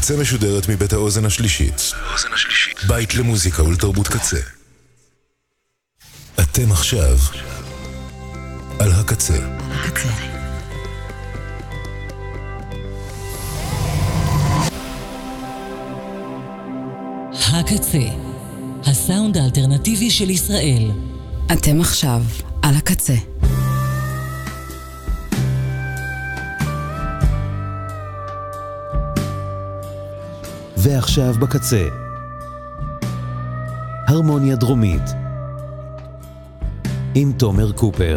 הקצה משודרת מבית האוזן השלישית. בית למוזיקה ולתרבות קצה. אתם עכשיו על הקצה. הקצה. הקצה, הסאונד האלטרנטיבי של ישראל. אתם עכשיו על הקצה. ועכשיו בקצה. הרמוניה דרומית עם תומר קופר.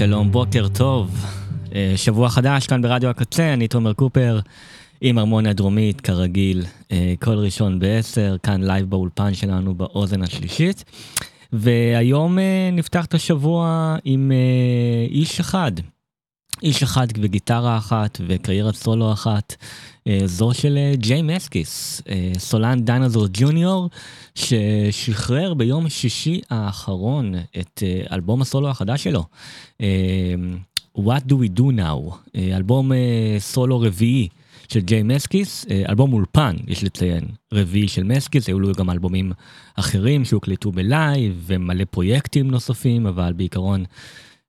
שלום, בוקר טוב. אה, שבוע חדש כאן ברדיו הקצה, אני תומר קופר עם הרמוניה דרומית, כרגיל, אה, כל ראשון בעשר, כאן לייב באולפן שלנו באוזן השלישית. והיום אה, נפתח את השבוע עם איש אחד, איש אחד וגיטרה אחת וקריירת סולו אחת, אה, זו של אה, ג'יי מסקיס, אה, סולן דיינוזור ג'וניור, ששחרר ביום שישי האחרון את אלבום הסולו החדש שלו. What do we do now, אלבום סולו רביעי של ג'יי מסקיס, אלבום אולפן, יש לציין, רביעי של מסקיס, היו לו גם אלבומים אחרים שהוקלטו בלייב ומלא פרויקטים נוספים, אבל בעיקרון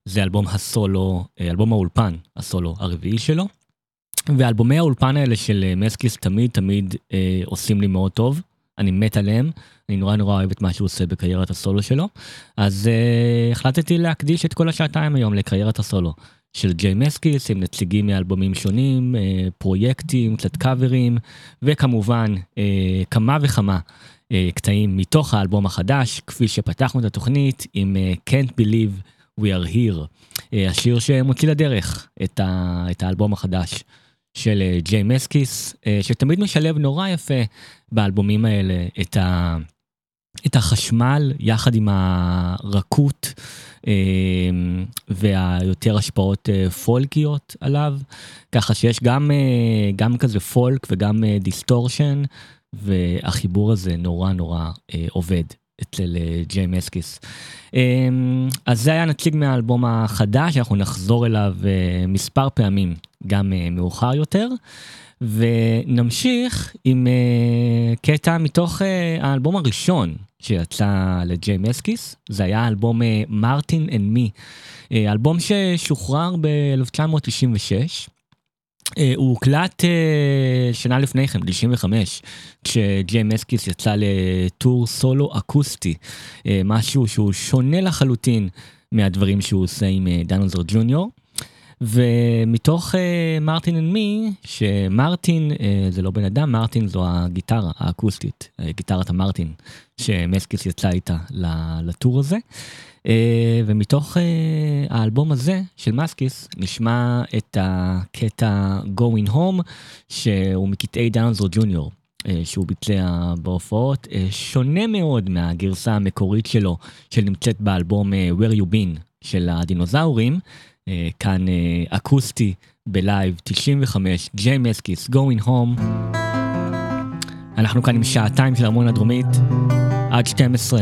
זה אלבום הסולו, אלבום האולפן, הסולו הרביעי שלו. ואלבומי האולפן האלה של אה, מסקיס תמיד תמיד אה, עושים לי מאוד טוב, אני מת עליהם, אני נורא נורא אוהב את מה שהוא עושה בקריירת הסולו שלו, אז אה, החלטתי להקדיש את כל השעתיים היום לקריירת הסולו של ג'יי מסקיס עם נציגים מאלבומים שונים, אה, פרויקטים, קצת קאברים, וכמובן אה, כמה וכמה אה, קטעים מתוך האלבום החדש, כפי שפתחנו את התוכנית עם אה, Can't Believe We are Here, אה, השיר שמוציא לדרך את, ה, את האלבום החדש של אה, ג'יי מסקיס, אה, שתמיד משלב נורא יפה באלבומים האלה את, ה, את החשמל יחד עם הרכות והיותר השפעות פולקיות עליו, ככה שיש גם, גם כזה פולק וגם דיסטורשן, והחיבור הזה נורא נורא עובד. אצל ג'יי מסקיס. אז זה היה נציג מהאלבום החדש, אנחנו נחזור אליו מספר פעמים גם uh, מאוחר יותר. ונמשיך עם קטע מתוך האלבום הראשון שיצא לג'יי מסקיס, זה היה אלבום Martin and Me, אלבום ששוחרר ב-1996. הוא הוקלט uh, שנה לפני כן, ב-95, כשג'יי מסקיס יצא לטור סולו אקוסטי, uh, משהו שהוא שונה לחלוטין מהדברים שהוא עושה עם דיינוזור ג'וניור. ומתוך Martin and Me, שמרטין uh, זה לא בן אדם, מרטין זו הגיטרה האקוסטית, גיטרת המרטין, שמסקיס יצא איתה לטור הזה. Uh, ומתוך uh, האלבום הזה של מסקיס נשמע את הקטע Going Home, שהוא מקטעי דיינוזור ג'וניור. שהוא ביצע בהופעות, שונה מאוד מהגרסה המקורית שלו, שנמצאת באלבום Where You Been של הדינוזאורים, אה, כאן אה, אקוסטי בלייב 95, ג'יי מסקיס, Going Home. אנחנו כאן עם שעתיים של ארמון הדרומית, עד 12,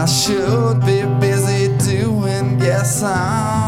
I should be busy doing. Guess I'm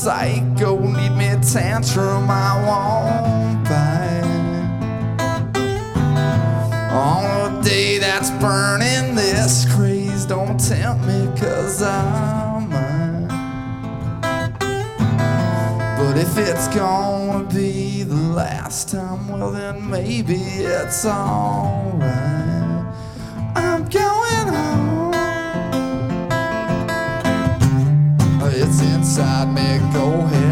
psycho, need me a tantrum, I won't bite. On a day that's burning this craze, don't tempt me, cause I might. But if it's gonna be the last time, well then maybe it's alright. Inside me, go ahead,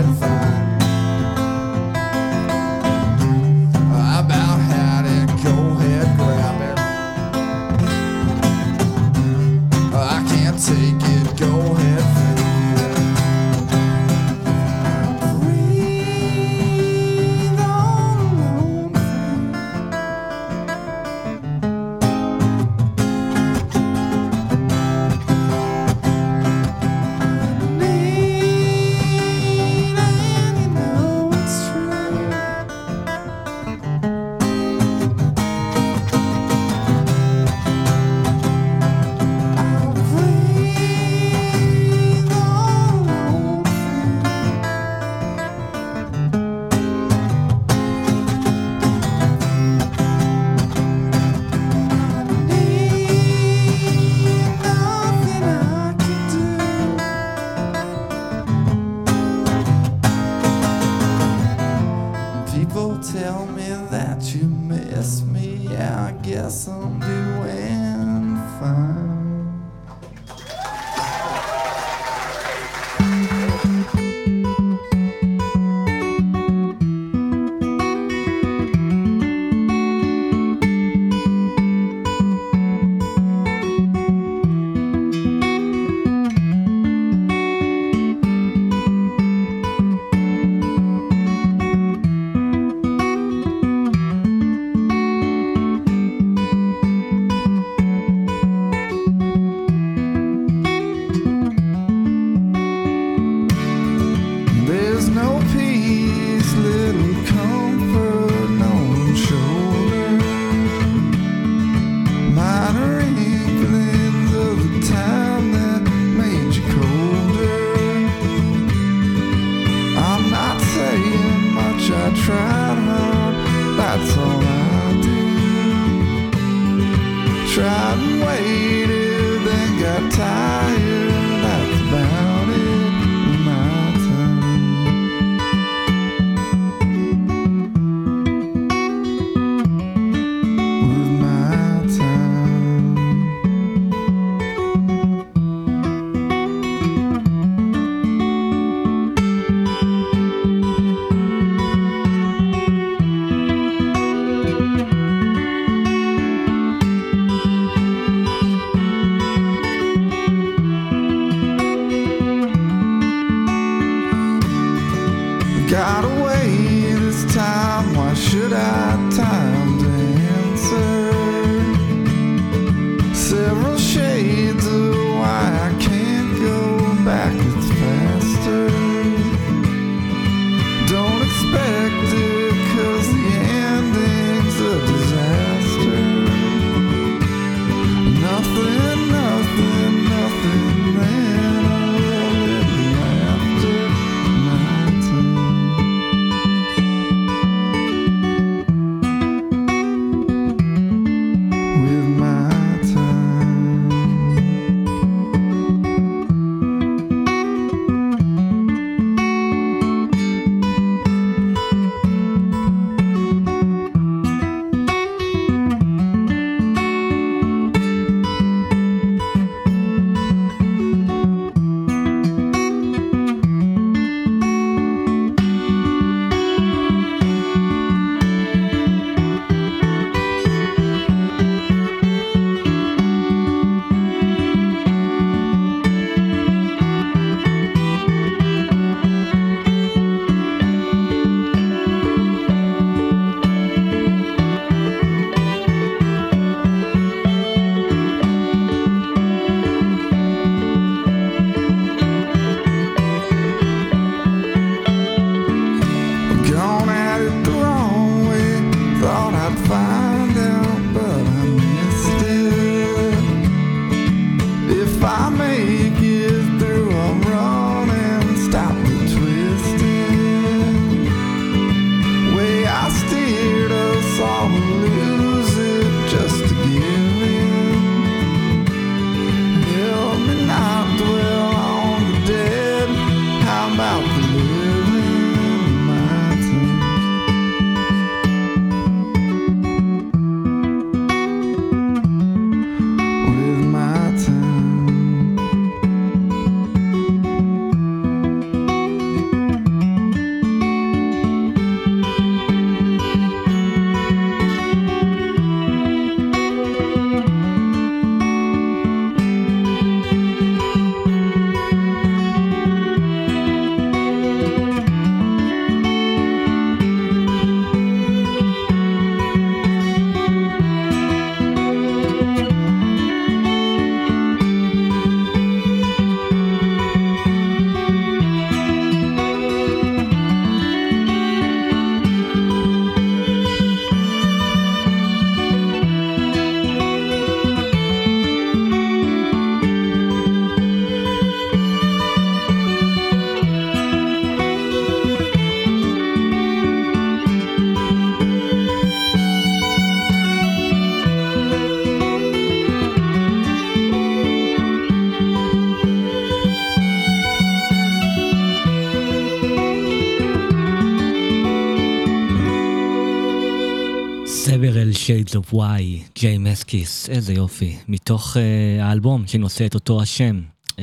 Y, ג'יי מסקיס, איזה יופי, מתוך uh, האלבום שנושא את אותו השם, uh,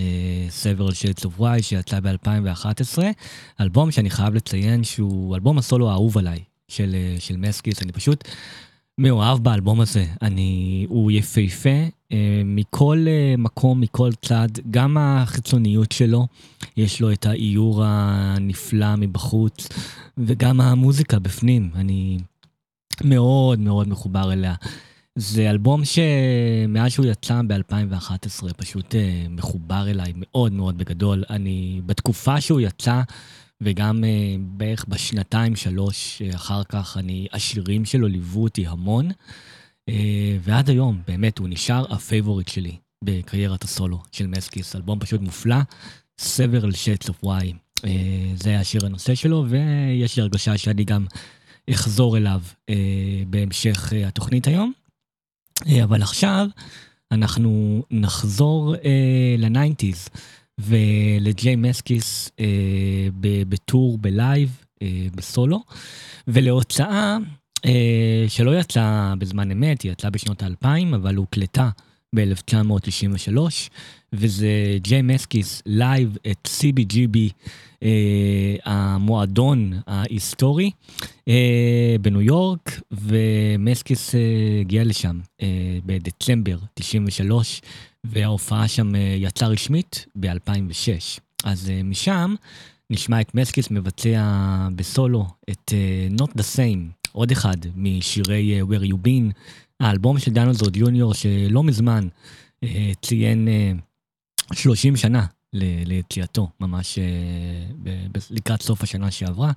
Several Shades of Y, שיצא ב-2011, אלבום שאני חייב לציין שהוא אלבום הסולו האהוב עליי של, uh, של מסקיס, אני פשוט מאוהב באלבום הזה, אני, הוא יפהפה uh, מכל uh, מקום, מכל צד, גם החיצוניות שלו, יש לו את האיור הנפלא מבחוץ, וגם המוזיקה בפנים, אני... מאוד מאוד מחובר אליה. זה אלבום שמאז שהוא יצא ב-2011 פשוט uh, מחובר אליי מאוד מאוד בגדול. אני, בתקופה שהוא יצא, וגם uh, בערך בשנתיים שלוש uh, אחר כך, אני, השירים שלו ליוו אותי המון. Uh, ועד היום, באמת, הוא נשאר ה favorite שלי בקריירת הסולו של מסקיס. אלבום פשוט מופלא, Several Shades of Why. Uh, זה השיר הנושא שלו, ויש לי הרגשה שאני גם... אחזור אליו אה, בהמשך אה, התוכנית היום. אה, אבל עכשיו אנחנו נחזור אה, ל nineties ולג'יי מסקיס אה, בטור בלייב, אה, בסולו, ולהוצאה אה, שלא יצאה בזמן אמת, היא יצאה בשנות האלפיים, אבל הוקלטה ב-1993, וזה ג'יי מסקיס live at CBGB, אה, המועדון ההיסטורי אה, בניו יורק, ומסקיס אה, הגיע לשם אה, בדצמבר 93, וההופעה שם אה, יצאה רשמית ב-2006. אז אה, משם נשמע את מסקיס מבצע בסולו את אה, Not the Same, עוד אחד משירי אה, Where You Been, האלבום של דנלזוד יוניור שלא מזמן אה, ציין אה, 30 שנה ל- ליציאתו, ממש אה, לקראת סוף השנה שעברה,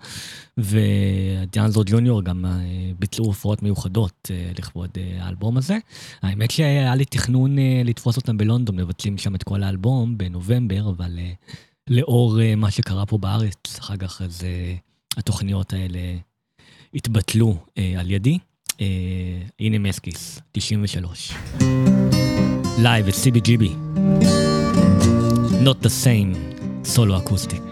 ודנלזוד יוניור גם אה, ביצעו הופעות מיוחדות אה, לכבוד אה, האלבום הזה. האמת שהיה לי תכנון אה, לתפוס אותם בלונדון, מבצעים שם את כל האלבום בנובמבר, אבל אה, לאור אה, מה שקרה פה בארץ, אחר כך אז אה, התוכניות האלה התבטלו אה, על ידי. אה, הנה מסקיס, 93. live at CBGB. Not the same, solo acoustic.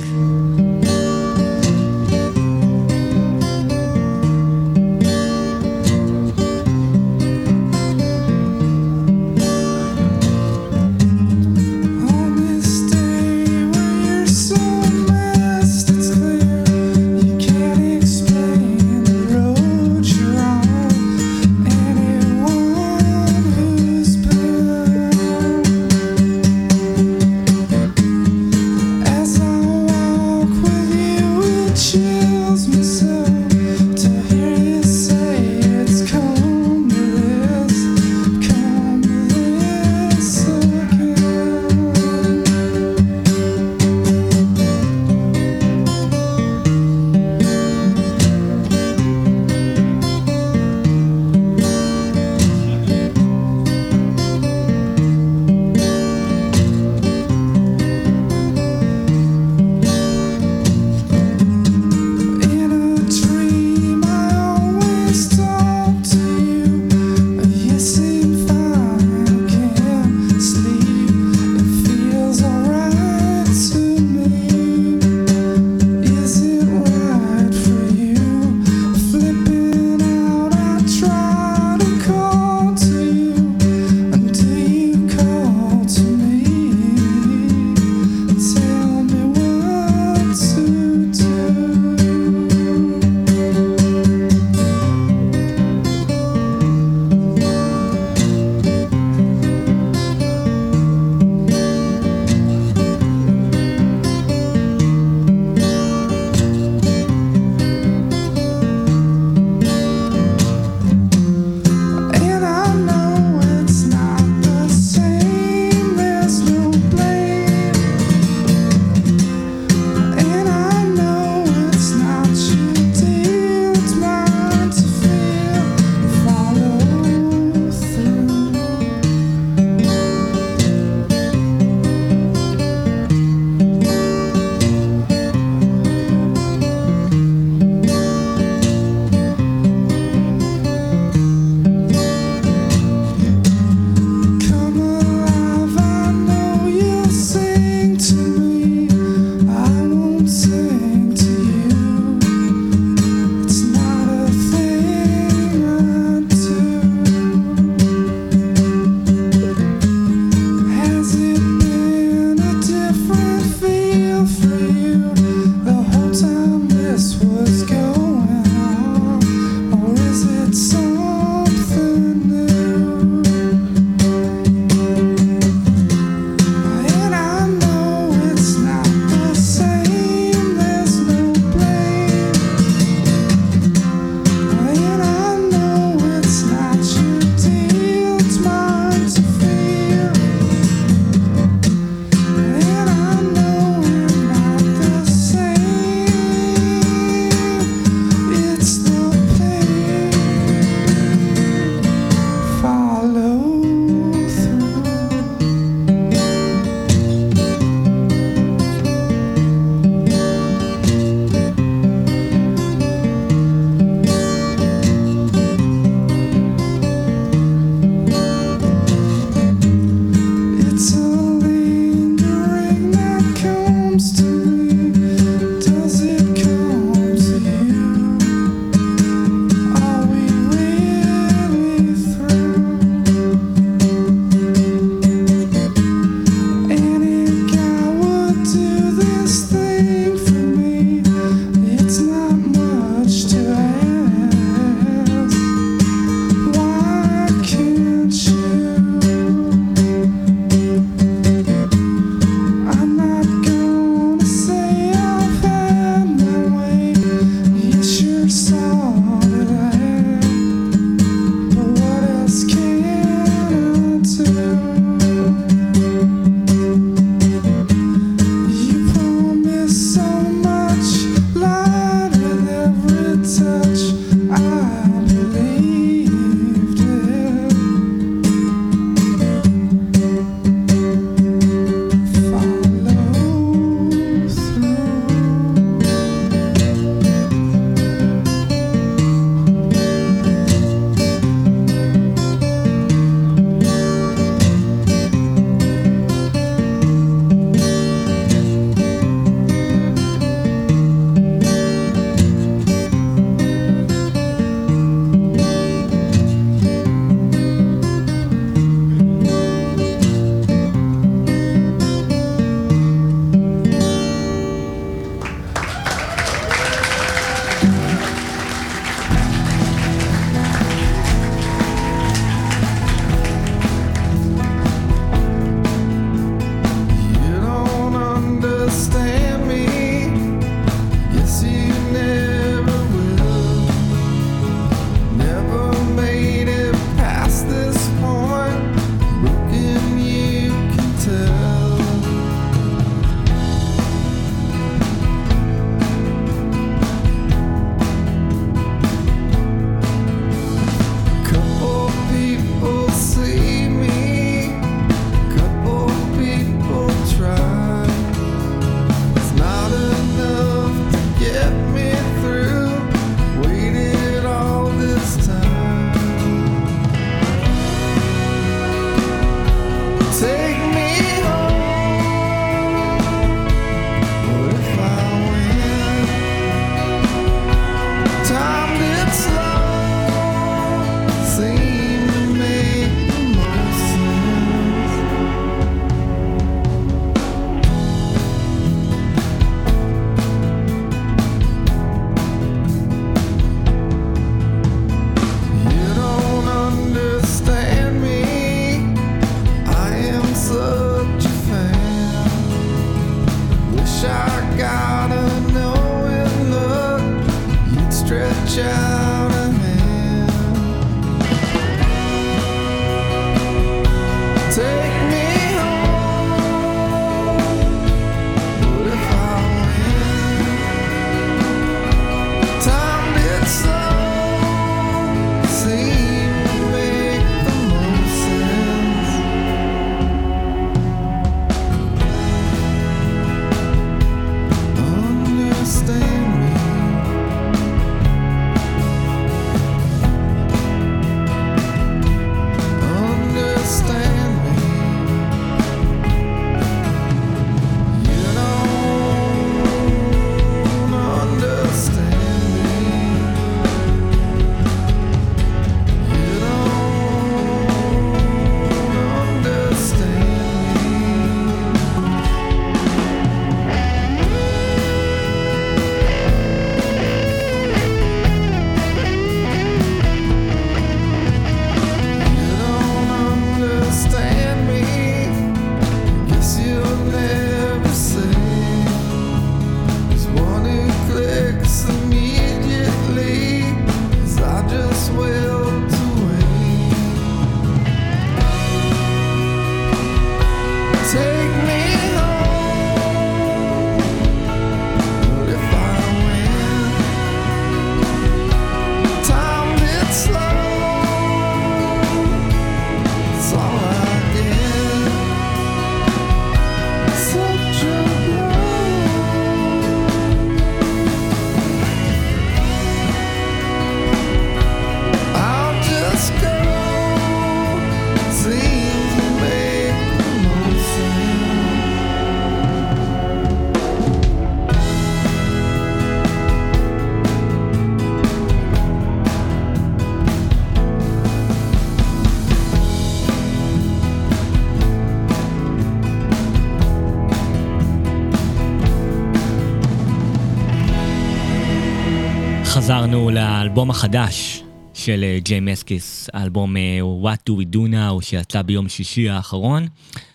האלבום החדש של אה, ג'יי מסקיס, האלבום אה, What Do We Do Now שיצא ביום שישי האחרון,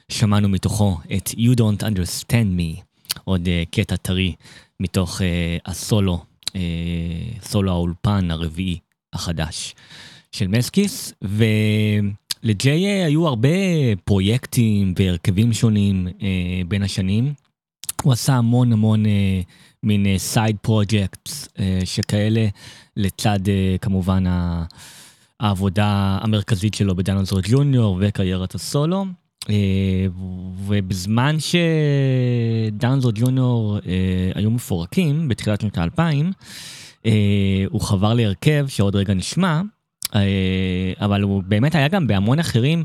שמענו מתוכו את You Don't Understand Me, עוד אה, קטע טרי מתוך הסולו, סולו האולפן הרביעי החדש של מסקיס, ולג'יי היו הרבה פרויקטים והרכבים שונים בין השנים. הוא עשה המון המון מין side projects שכאלה, לצד אה, כמובן. העבודה המרכזית שלו בדנזור ג'וניור וקריירת הסולו. אה, ובזמן שדנזור ג'וניור אה, היו מפורקים בתחילת שנות האלפיים, אה, הוא חבר להרכב שעוד רגע נשמע, אבל הוא באמת היה גם בהמון אחרים,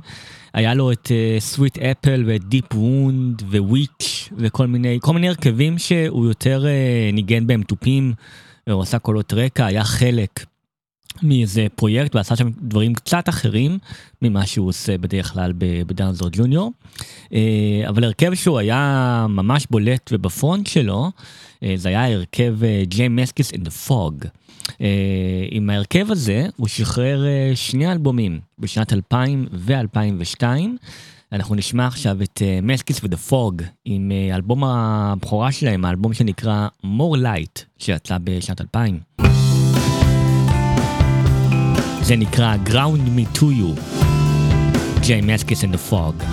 היה לו את Sweet Apple ואת Deep Wound ו- Witch וכל מיני, כל מיני הרכבים שהוא יותר ניגן בהם תופים, הוא עשה קולות רקע, היה חלק מאיזה פרויקט ועשה שם דברים קצת אחרים ממה שהוא עושה בדרך כלל בדאנזור ג'וניור. אה, אבל הרכב שהוא היה ממש בולט ובפרונט שלו, אה, זה היה הרכב ג'יי מסקיס דה פוג. עם ההרכב הזה הוא שחרר אה, שני אלבומים בשנת 2000 ו-2002. אנחנו נשמע עכשיו את מסקיס ודה פוג עם אלבום הבכורה שלהם, האלבום שנקרא more light שיצא בשנת 2000. זה נקרא Ground Me To You, ג'יי מסקיס and the Fog.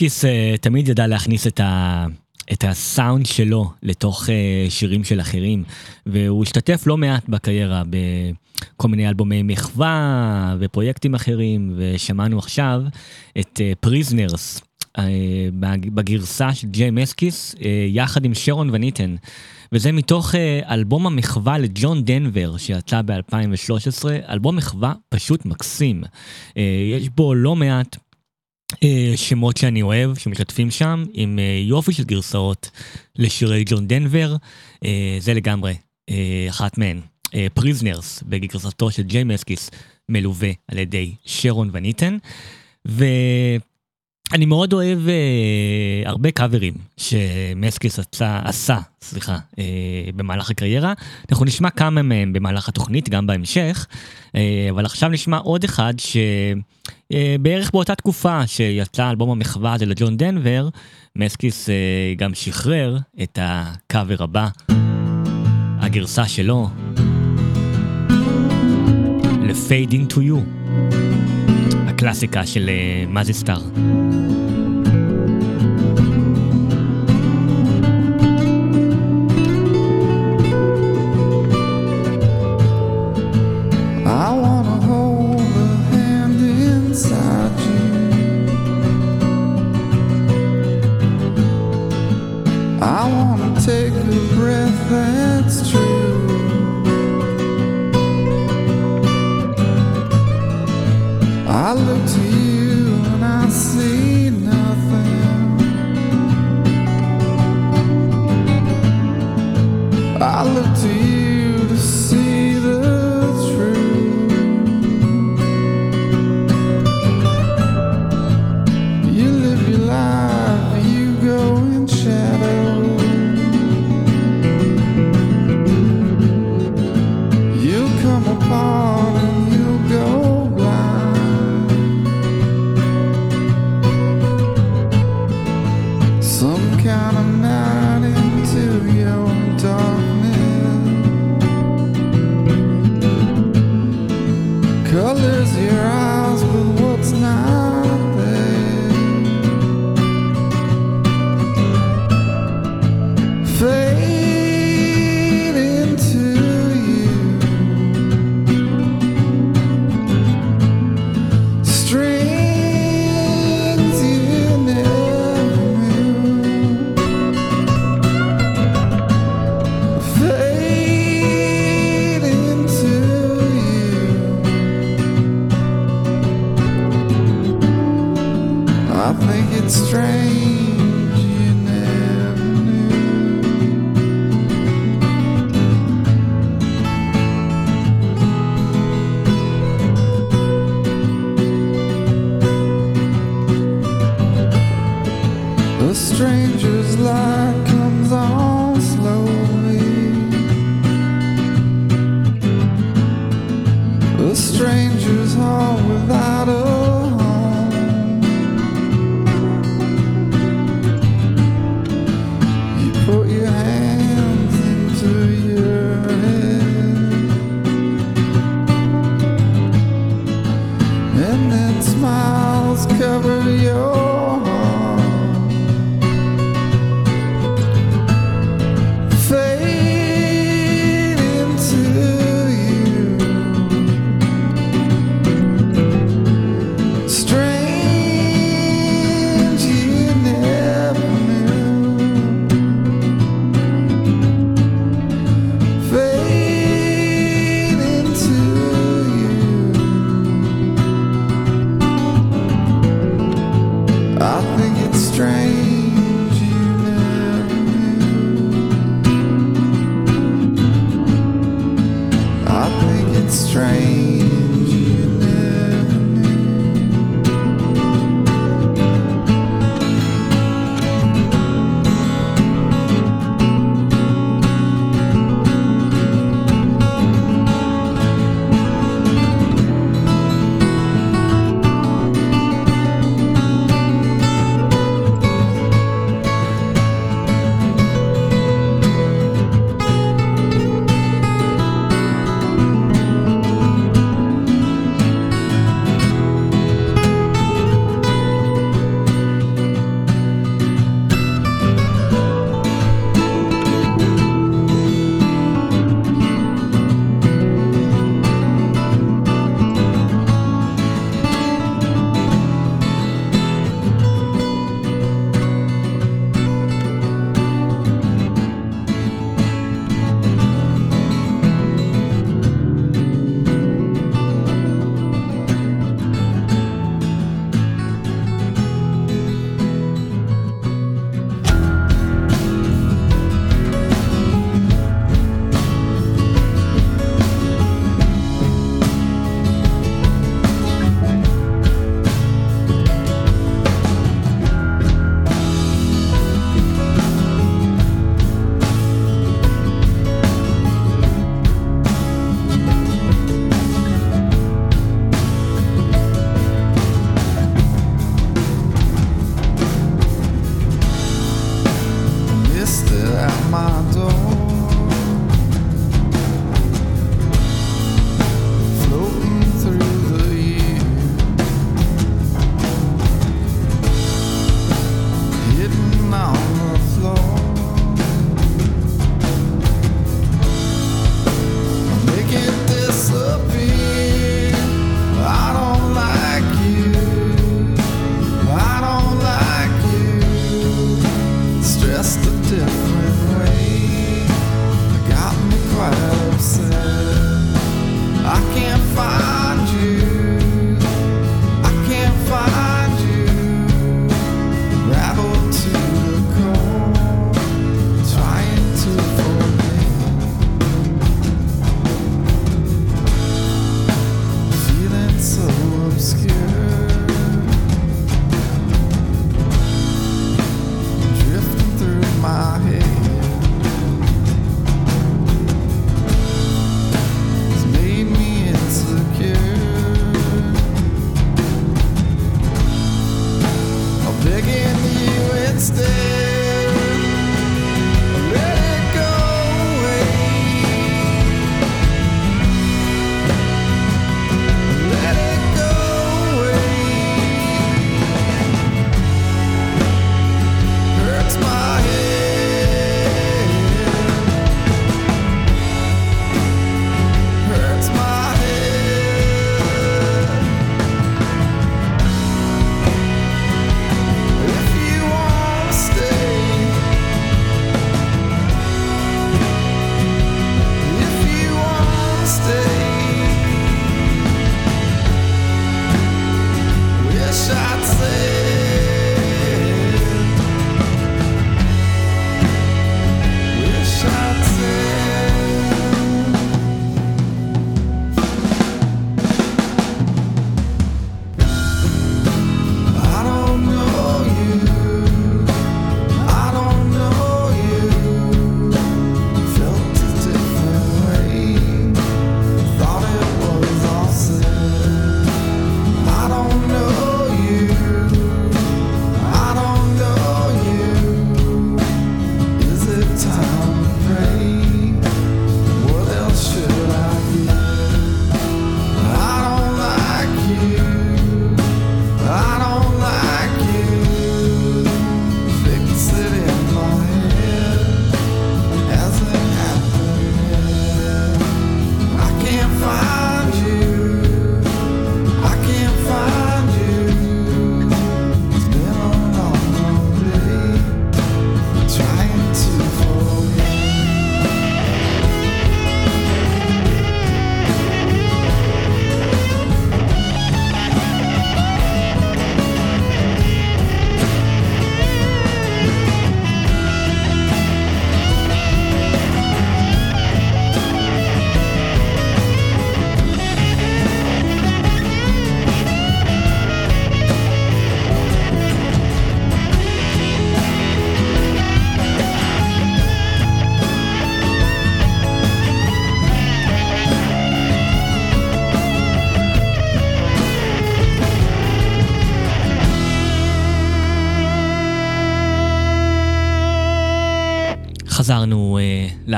מסקיס אה, תמיד ידע להכניס את, ה, את הסאונד שלו לתוך אה, שירים של אחרים, והוא השתתף לא מעט בקריירה בכל מיני אלבומי מחווה ופרויקטים אחרים, ושמענו עכשיו את פריזנרס. בגרסה של ג'יי מסקיס יחד עם שרון וניטן וזה מתוך אלבום המחווה לג'ון דנבר שיצא ב-2013 אלבום מחווה פשוט מקסים יש בו לא מעט אה, שמות שאני אוהב שמשתפים שם עם אה, יופי של גרסאות לשירי ג'ון דנבר אה, זה לגמרי אחת מהן פריזנרס בגרסתו של ג'יי מסקיס מלווה על ידי שרון וניטן. ואני מאוד אוהב הרבה קאברים שמסקיס עשה, עשה סליחה, במהלך הקריירה. אנחנו נשמע כמה מהם במהלך התוכנית, גם בהמשך, אבל עכשיו נשמע עוד אחד ש... אה, בערך באותה תקופה שיצא אלבום המחווה הזה לג'ון דנבר, מסקיס אה, גם שחרר את הקאבר הבא, הגרסה שלו, ל-Fade into you, הקלאסיקה של מה זה סטאר.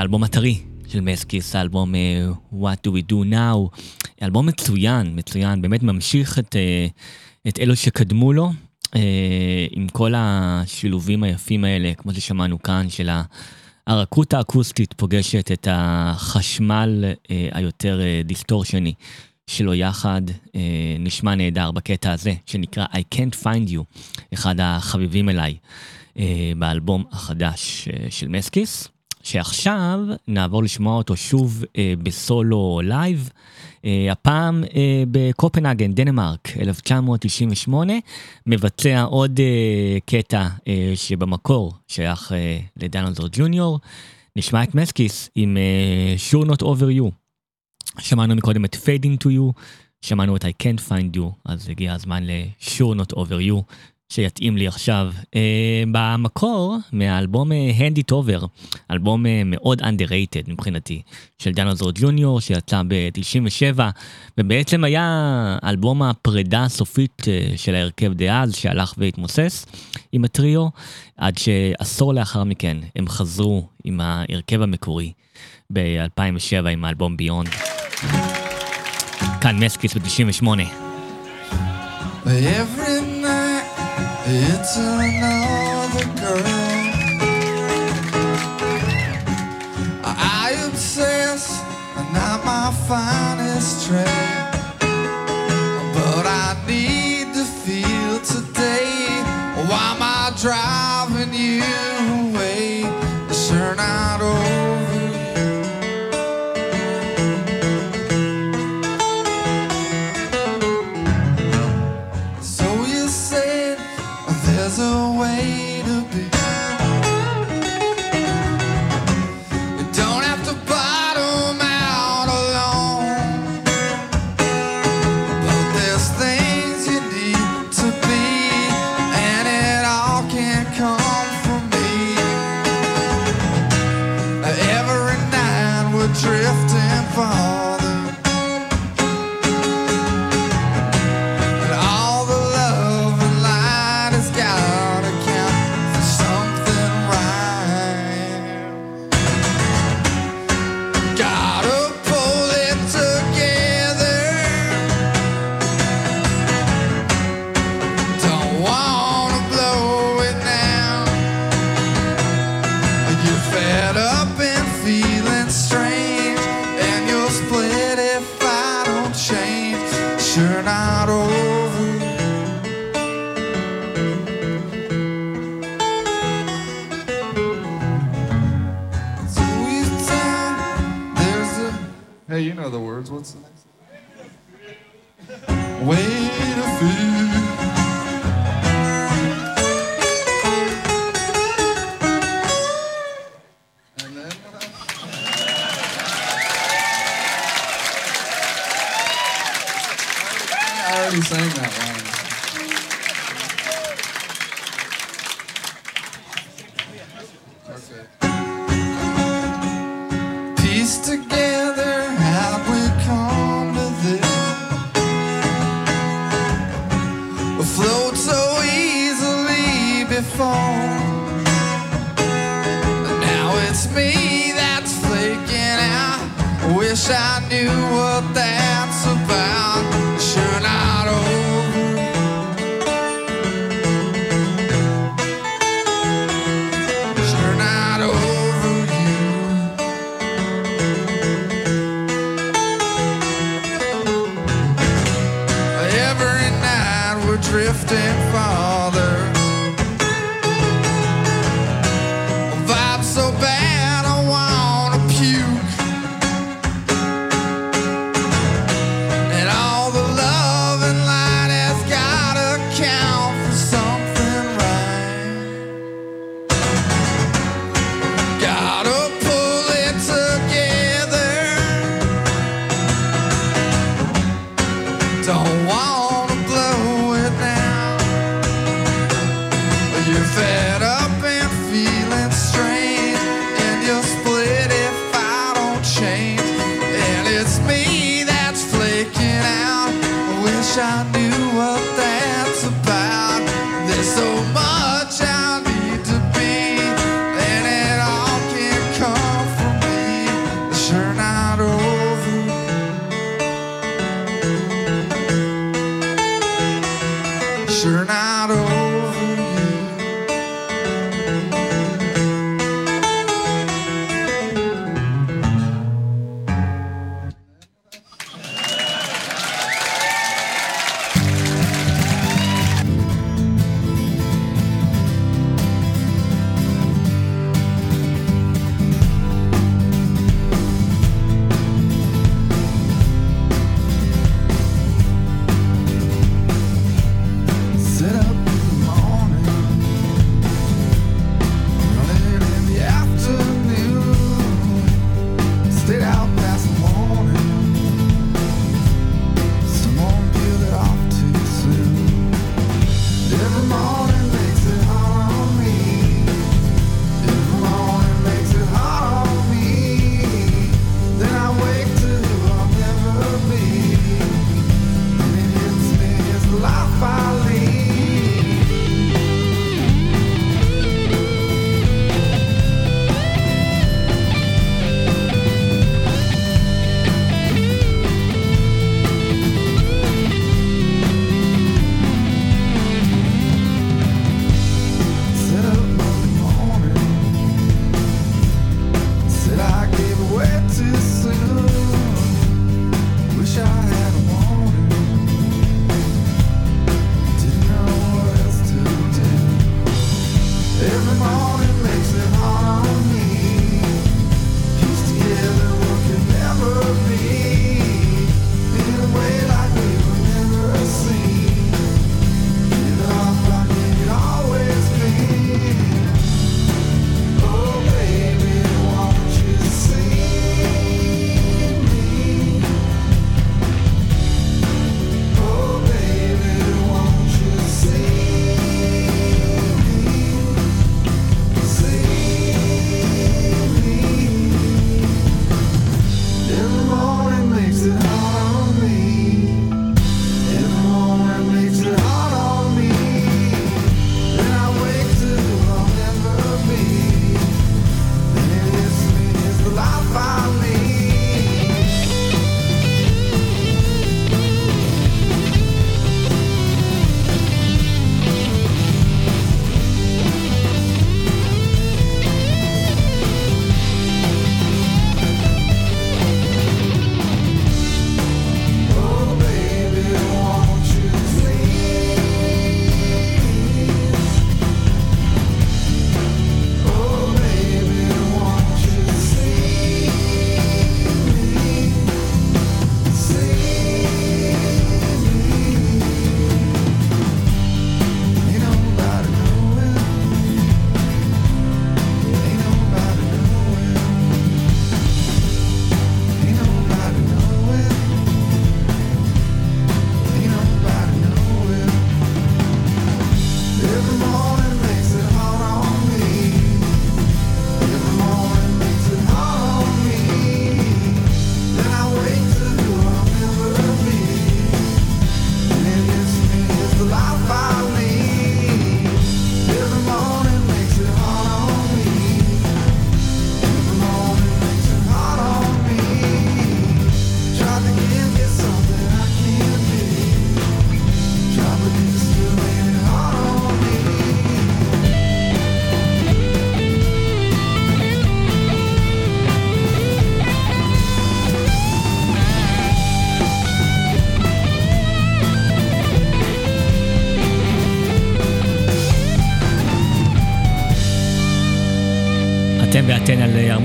לאלבום הטרי של מסקיס, האלבום uh, What Do We Do Now, אלבום מצוין, מצוין, באמת ממשיך את, uh, את אלו שקדמו לו, uh, עם כל השילובים היפים האלה, כמו ששמענו כאן, של הרכות האקוסטית פוגשת את החשמל uh, היותר uh, דיסטורשני שלו יחד, uh, נשמע נהדר בקטע הזה, שנקרא I Can't Find You, אחד החביבים אליי. אה, באלבום החדש אה, של מסקיס, שעכשיו נעבור לשמוע אותו שוב אה, בסולו live, הפעם בקופנהגן, דנמרק, 1998, מבצע עוד קטע שבמקור שייך לדנלזור ג'וניור. נשמע את מסקיס עם sure not over you. שמענו מקודם את Fade Into You, שמענו את I can't find you, אז הגיע הזמן ל-sure not over you. שיתאים לי עכשיו. Uh, במקור, מהאלבום אה, Hand It Over, אלבום uh, מאוד underrated מבחינתי, של דנוזור ג'וניור, שיצא ב-97, ובעצם היה אלבום הפרידה הסופית של ההרכב דאז, שהלך והתמוסס עם הטריו, עד שעשור לאחר מכן הם חזרו עם ההרכב המקורי ב-2007 עם האלבום ביונד. כאן מסקיס ב-98. Every it's another girl. I obsess, and not my finest trait. But I need to feel today. Why am I life I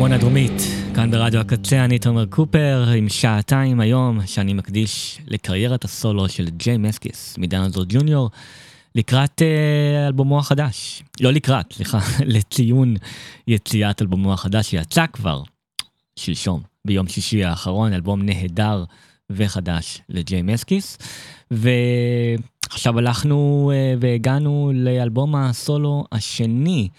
עמונה הדרומית, כאן ברדיו הקצה, אני תומר קופר, עם שעתיים היום שאני מקדיש לקריירת הסולו של ג'יי מסקיס מדנלדור ג'וניור, לקראת אה, אלבומו החדש. לא לקראת, סליחה, לציון יציאת אלבומו החדש שיצא כבר שלשום, ביום שישי האחרון, אלבום נהדר וחדש לג'יי מסקיס. ועכשיו הלכנו אה, והגענו לאלבום הסולו השני.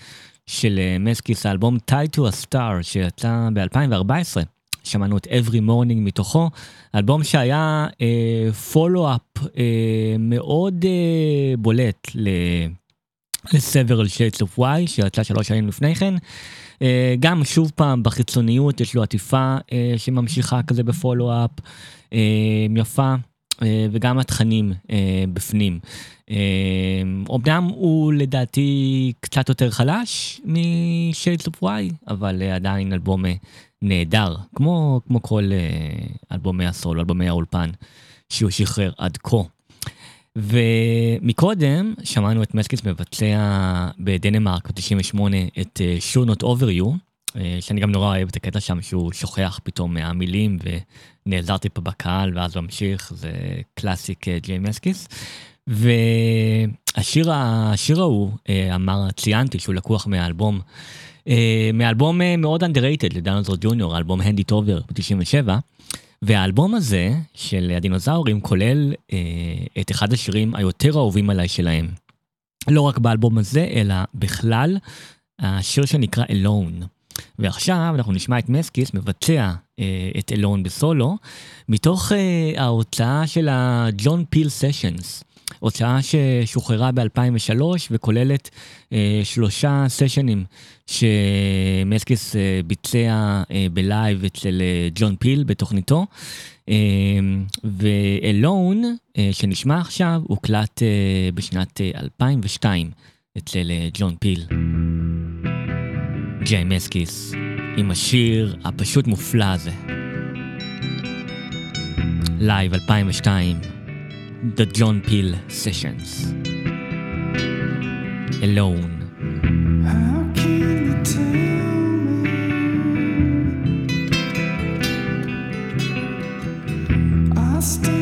של אה, מסקיס, האלבום Tied to a Star שיצא ב-2014. שמענו את Every Morning מתוכו, אלבום שהיה follow-up אה, אה, מאוד אה, בולט ל... ל- Several Shades of Why שיצא שלוש שנים לפני כן. אה, גם שוב פעם בחיצוניות יש לו עטיפה uh, שממשיכה כזה ב- follow-up יפה וגם התכנים אה, בפנים. אומנם הוא לדעתי קצת יותר חלש מ-Shades of Y, אבל עדיין אלבום נהדר, כמו, כמו כל אלבומי הסולו, אלבומי האולפן שהוא שחרר עד כה. ומקודם שמענו את מסקיס מבצע בדנמרק ב-98 את sure not over you, שאני גם נורא אוהב את הקטע שם שהוא שוכח פתאום מהמילים ונעזרתי פה בקהל ואז ממשיך, זה קלאסיק ג'יי מסקיס. והשיר השיר ההוא, אמר, ציינתי שהוא לקוח מהאלבום, מאלבום מאוד underrated לדנזור ג'וניור, האלבום הנדי טובר ב-97. והאלבום הזה של הדינוזאורים כולל אה, את אחד השירים היותר אהובים עליי שלהם. לא רק באלבום הזה, אלא בכלל, השיר שנקרא Alone. ועכשיו אנחנו נשמע את מסקיס מבצע אה, את Alone בסולו, מתוך אה, ההוצאה של ה- John Peel Sessions. הוצאה ששוחררה ב-2003 וכוללת אה, שלושה סשנים שמסקיס אה, ביצע אה, ב- live אצל אה, ג'ון פיל בתוכניתו. אה, ו- Alone, אה, שנשמע עכשיו, הוקלט אה, בשנת אה, 2002 אצל אה, ג'ון פיל. ג'יי מסקיס עם השיר הפשוט מופלא הזה. לייב 2002 The John Peel Sessions. Alone. Still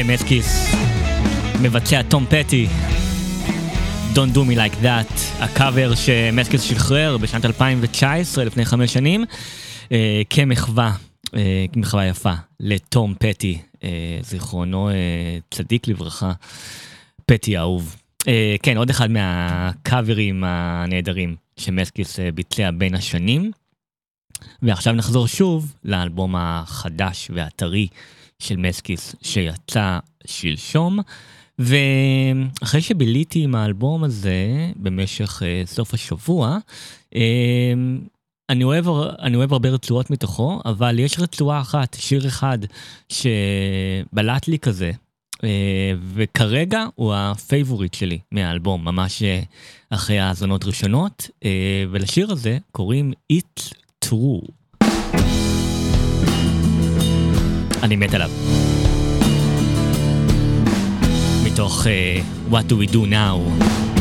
ג'ם אסקיס, מבצע תום פטי, Don't Do Me Like That, הקאבר שמסקיס שחרר בשנת 2019, לפני חמש שנים, אה, כמחווה, אה, מחווה יפה, לתום פטי, אה, זיכרונו אה, צדיק לברכה, פטי האהוב. אה, כן, עוד אחד מהקאברים הנהדרים שמסקיס ביצע בין השנים. ועכשיו נחזור שוב לאלבום החדש והטרי של מסקיס שיצא שלשום. ואחרי שביליתי עם האלבום הזה במשך uh, סוף השבוע, uh, אני אוהב, אני אוהב הרבה רצועות מתוכו, אבל יש רצועה אחת, שיר אחד, שבלט לי כזה, uh, וכרגע הוא ה- favorite שלי מהאלבום, ממש uh, אחרי האזונות ראשונות, uh, ולשיר הזה קוראים It's True. אני מת עליו. מתוך uh, What Do We Do Now.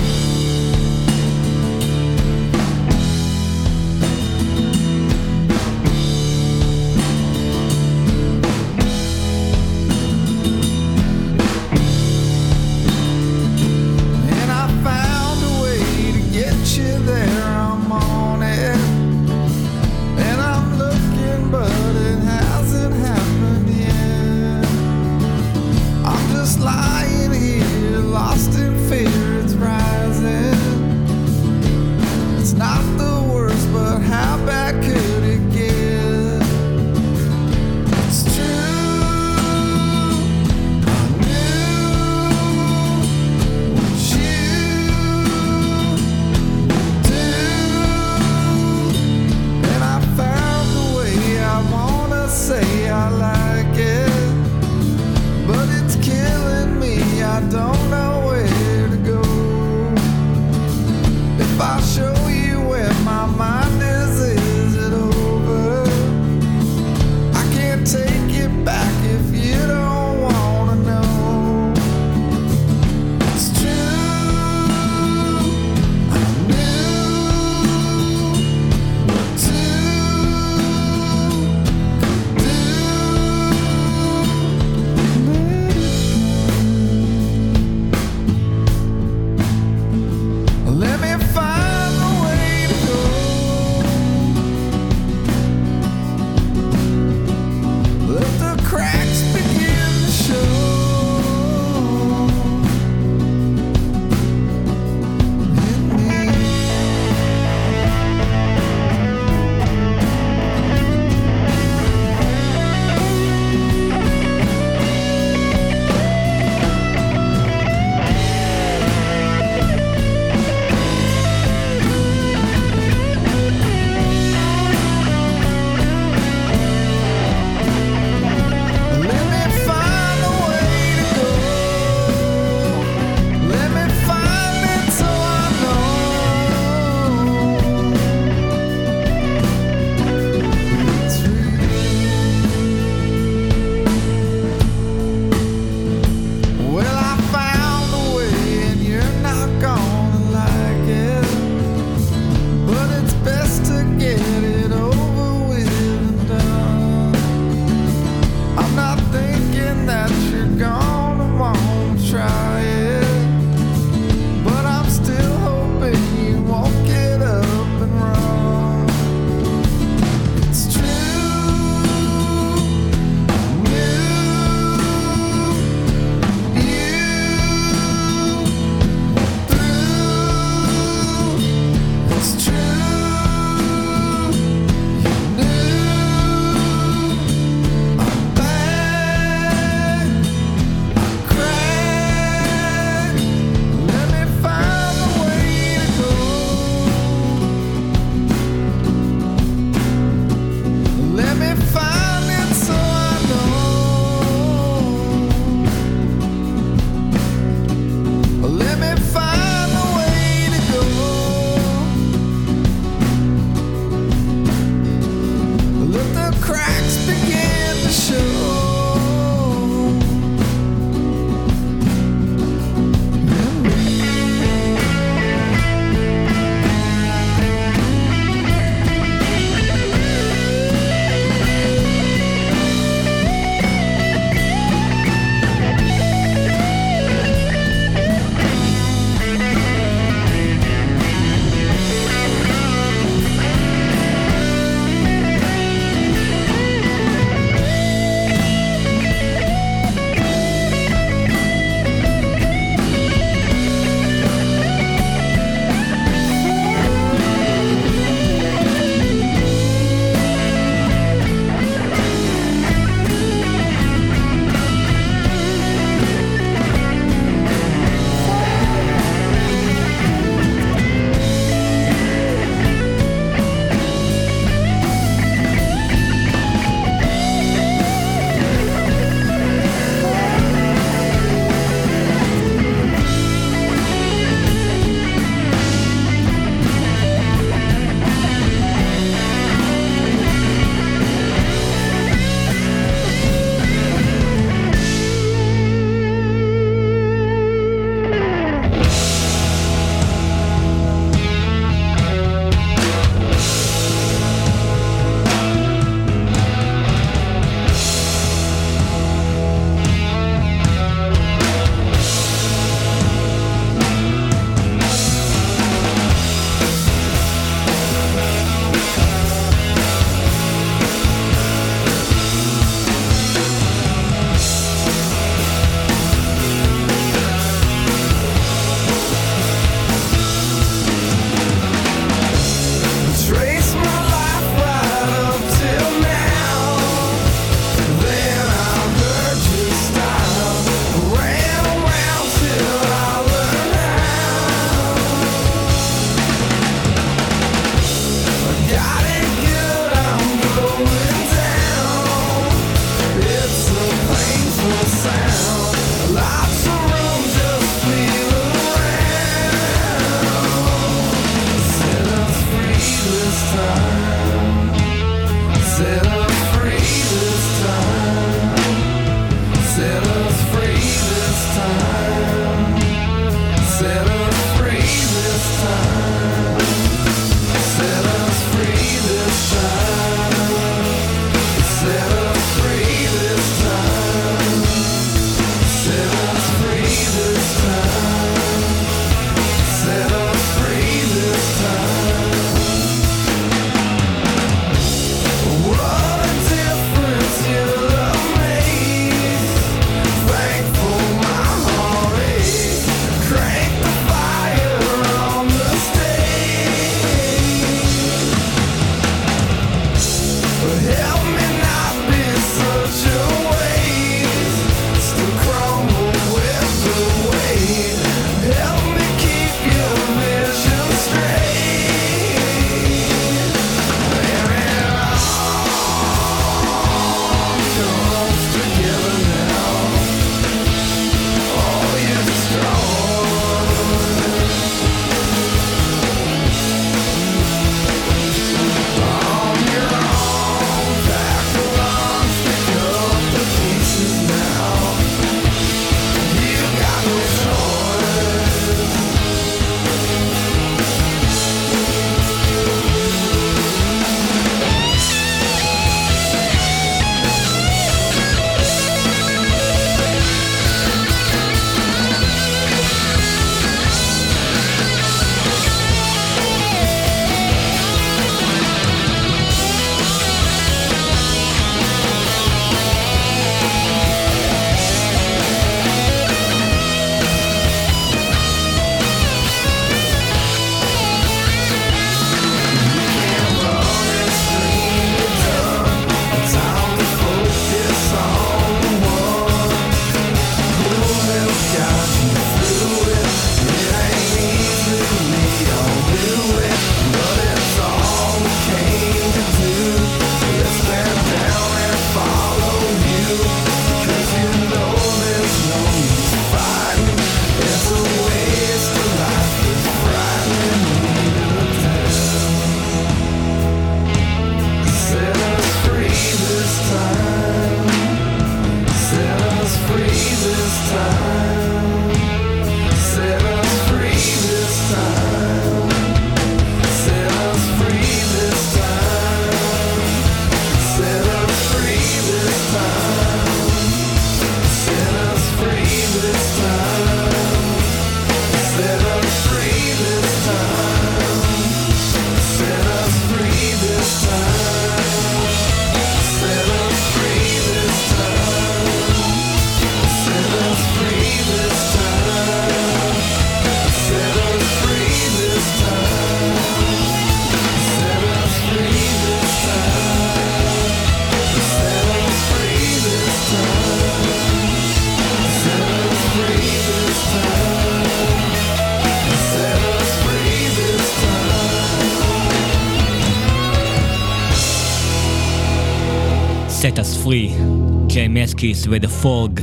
מסקיס ו-The Fog,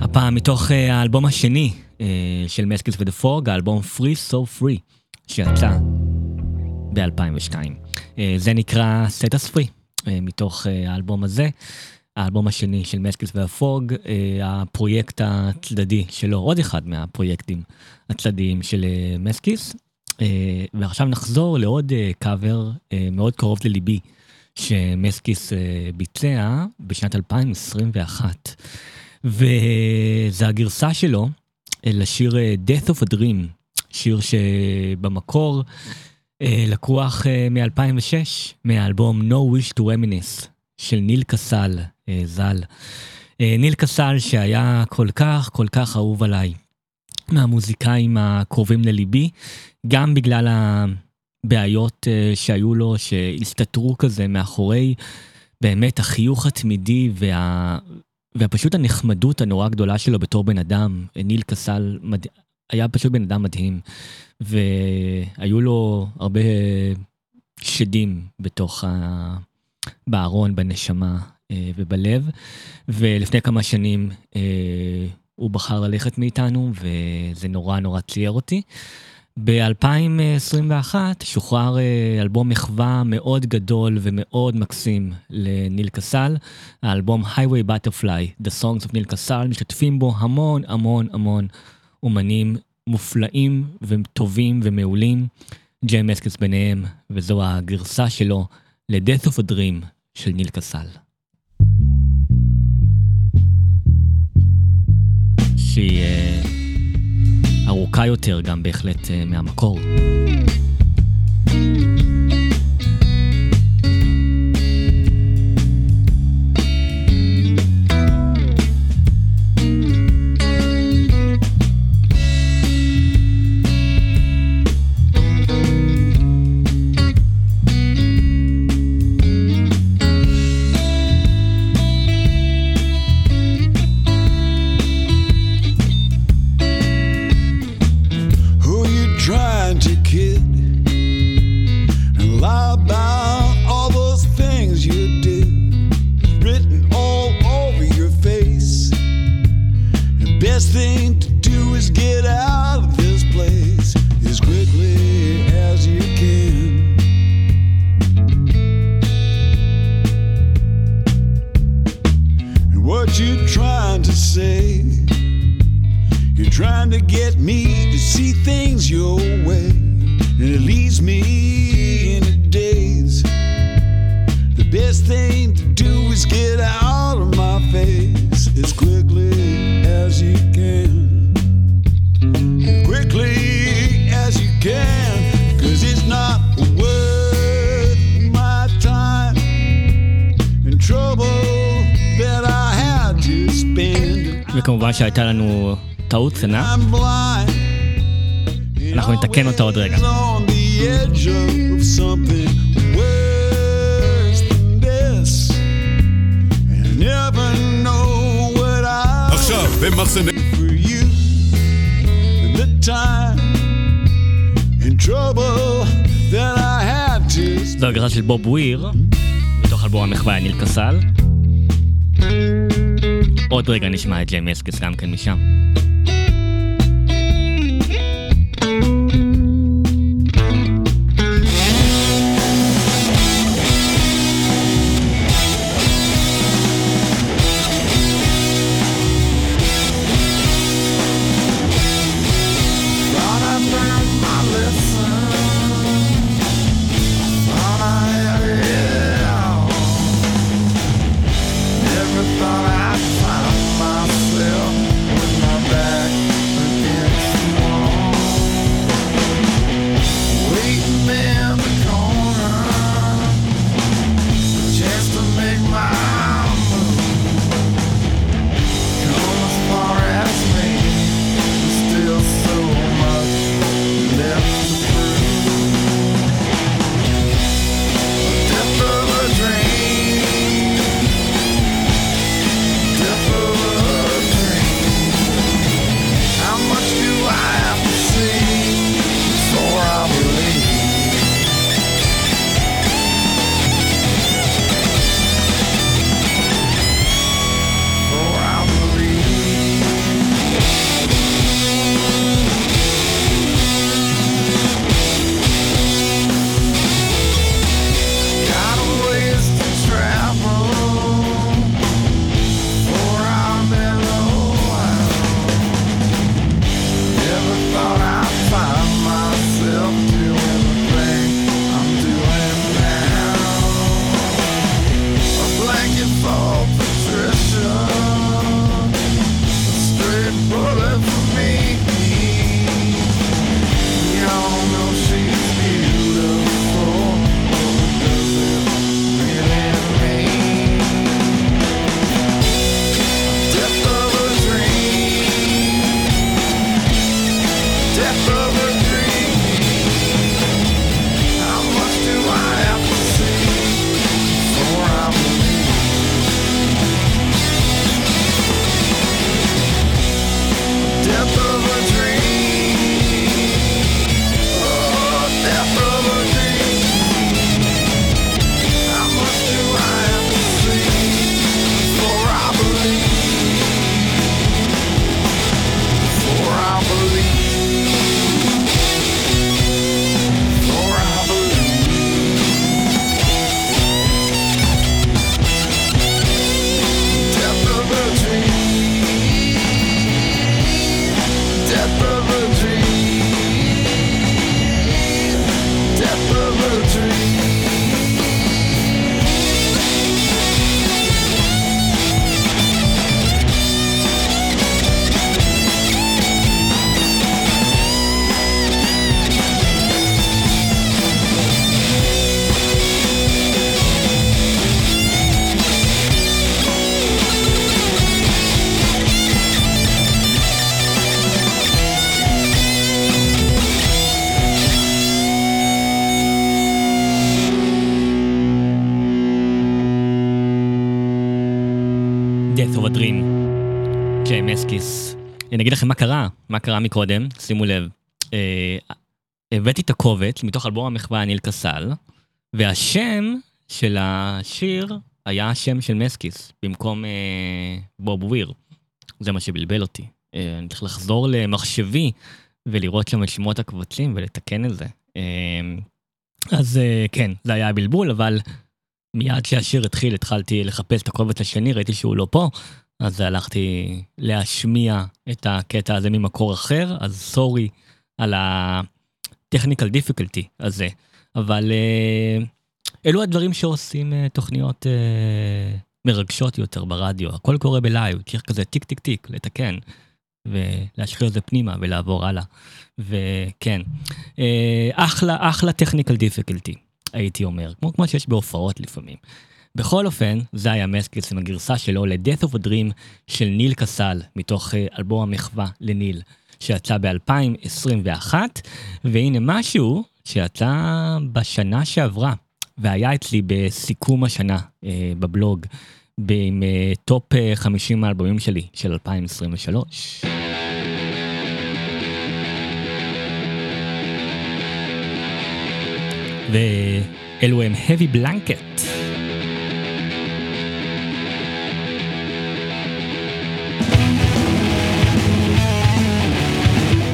הפעם מתוך uh, האלבום השני uh, של מסקיס ו-The Fog, האלבום Free So Free, שיצא ב-2002. Uh, זה נקרא Free, uh, מתוך האלבום הזה. האלבום השני של מסקיס והפוג, uh, הפרויקט הצדדי שלו, עוד אחד מהפרויקטים הצדדיים של uh, ועכשיו נחזור לעוד קאבר מאוד קרוב לליבי. שמסקיס אה, ביצע בשנת 2021. וזה הגרסה שלו אה, לשיר אה, Death of a Dream, שיר שבמקור לקוח מ-2006, מהאלבום No Wish to Reminisce של ניל קסל ז"ל. ניל קסל שהיה כל כך כל כך אהוב עליי מהמוזיקאים הקרובים לליבי, גם בגלל בעיות uh, שהיו לו, שהסתתרו כזה מאחורי באמת החיוך התמידי וה... והפשוט הנחמדות הנורא גדולה שלו בתור בן אדם. ניל קסל מד... היה פשוט בן אדם מדהים, והיו לו הרבה שדים בתוך ה... בארון, בנשמה uh, ובלב, ולפני כמה שנים uh, הוא בחר ללכת מאיתנו, וזה נורא נורא צייר אותי. ב-2021 שוחרר אה, אלבום מחווה מאוד גדול ומאוד מקסים לניל קסל, האלבום Highway Butterfly, The Songs of ניל קסל, משתתפים בו המון המון המון אומנים מופלאים וטובים ומעולים, ג'יי מסקס ביניהם, וזו הגרסה שלו ל-Death of a Dream של ניל קסל. שהיא... ארוכה יותר גם בהחלט אה, מהמקור. שהייתה לנו טעות קטנה. אנחנו נתקן אותה עוד רגע. עכשיו, במחסני... זו הגרסה של בוב וויר, מתוך אלבום המחווה ניל קסל. עוד רגע נשמע את ג'יי מסקס גם כן משם. מה קרה מקודם, שימו לב. אה, הבאתי את הקובץ מתוך אלבום המחווה ניל קסל, והשם של השיר היה השם של מסקיס, במקום אה, בוב וויר. זה מה שבלבל אותי. אה, אני צריך לחזור למחשבי ולראות שם את שמות הקבצים ולתקן את זה. אה, אז אה, כן, זה היה הבלבול, אבל מיד כשהשיר התחיל התחלתי לחפש את הקובץ השני, ראיתי שהוא לא פה, אז הלכתי להשמיע את הקטע הזה ממקור אחר, אז sorry על ה-technical difficulty הזה. אבל אה, אלו הדברים שעושים אה, תוכניות אה, מרגשות יותר ברדיו, הכל קורה ב- live, צריך כזה טיק טיק טיק, לתקן. ולשחרר את זה פנימה ולעבור הלאה. וכן, אחלה, אחלה technical difficulty, הייתי אומר, כמו, כמו שיש בהופעות לפעמים. בכל אופן, זה היה מסקיס עם הגרסה שלו ל-Death of a Dream של ניל קסל, מתוך אה, אלבום המחווה לניל, שיצא ב-2021, והנה משהו שיצא בשנה שעברה, והיה אצלי בסיכום השנה אה, בבלוג. עם אה, top אה, 50 האלבומים שלי של 2023. ואלו הם heavy blanket.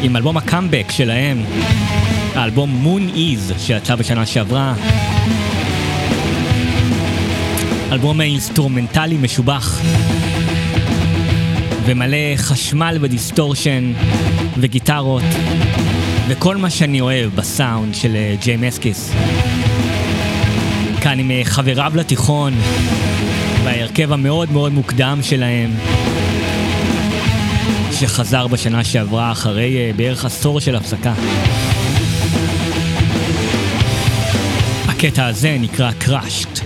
עם אלבום הקאמבק שלהם, האלבום Moon Is שיצא בשנה שעברה. אלבום אינסטרומנטלי משובח ומלא חשמל ודיסטורשן וגיטרות וכל מה שאני אוהב בסאונד של אה, ג'יי מסקיס. כאן עם אה, חבריו לתיכון וההרכב המאוד מאוד מוקדם שלהם שחזר בשנה שעברה אחרי אה, בערך עשור של הפסקה. הקטע הזה נקרא קראשט.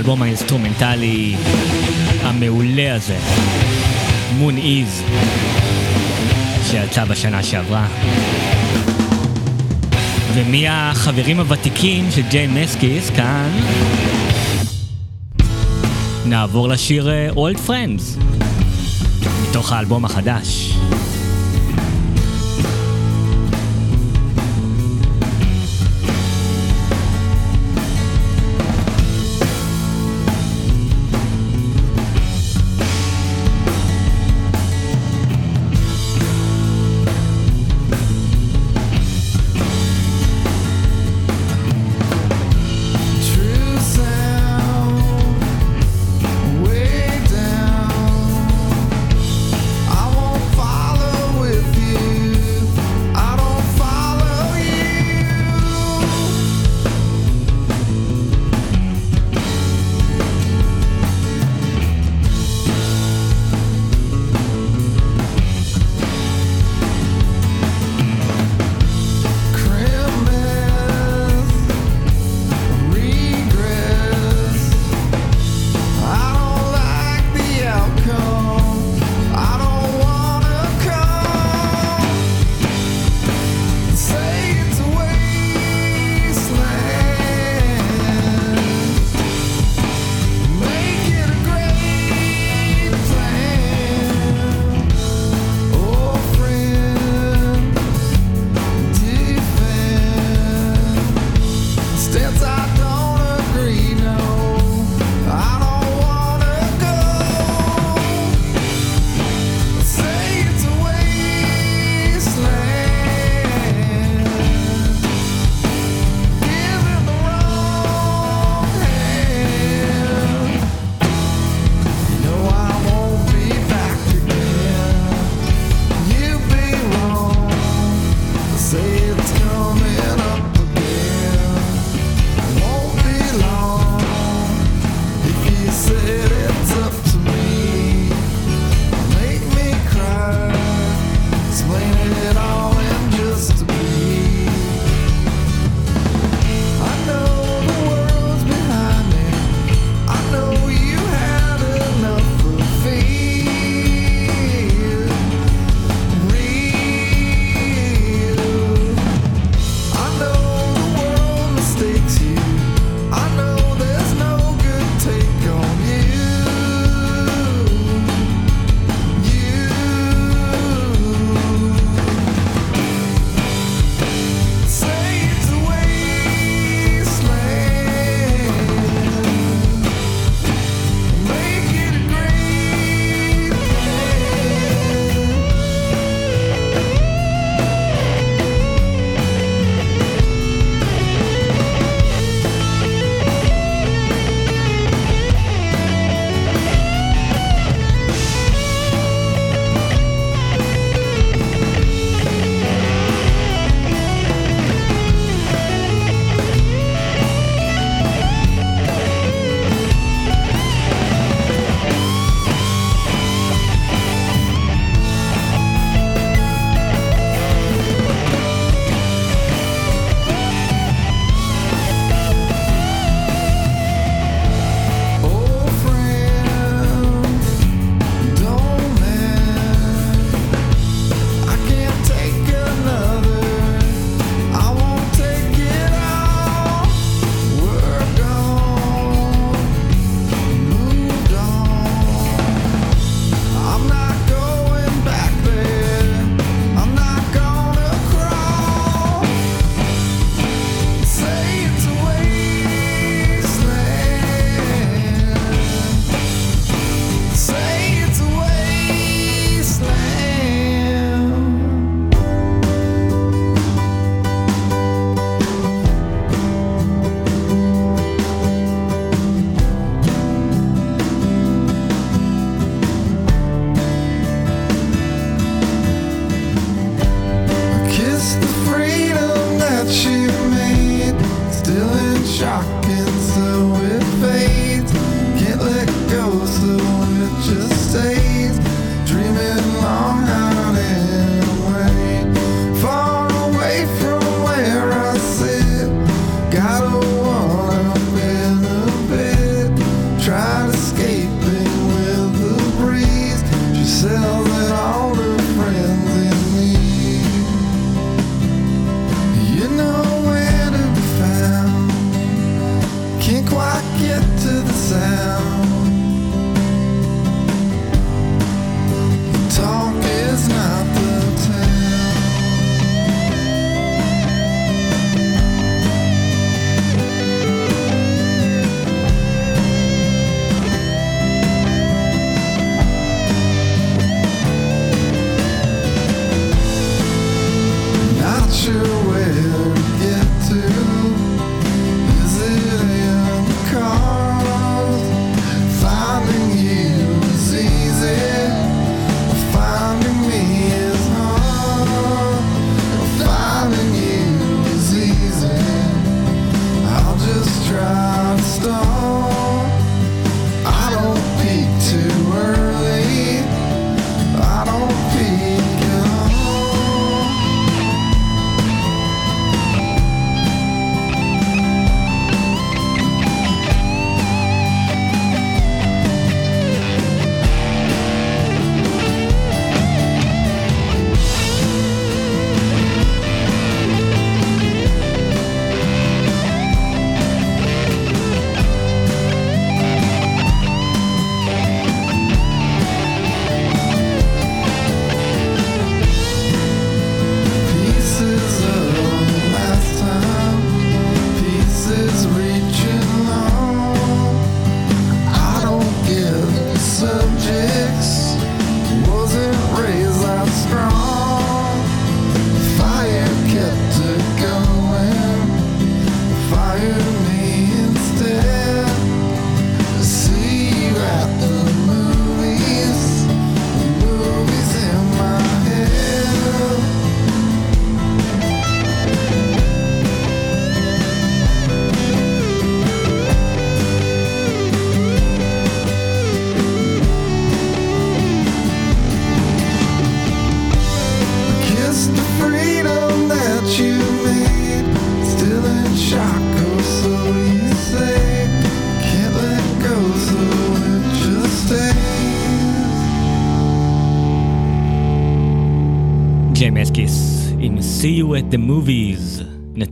האלבום האינסטרומנטלי המעולה הזה, Moon Is, שיצא בשנה שעברה. ומי החברים הוותיקים של ג'יי מסקיס כאן? נעבור לשיר Old uh, Friends, מתוך האלבום החדש.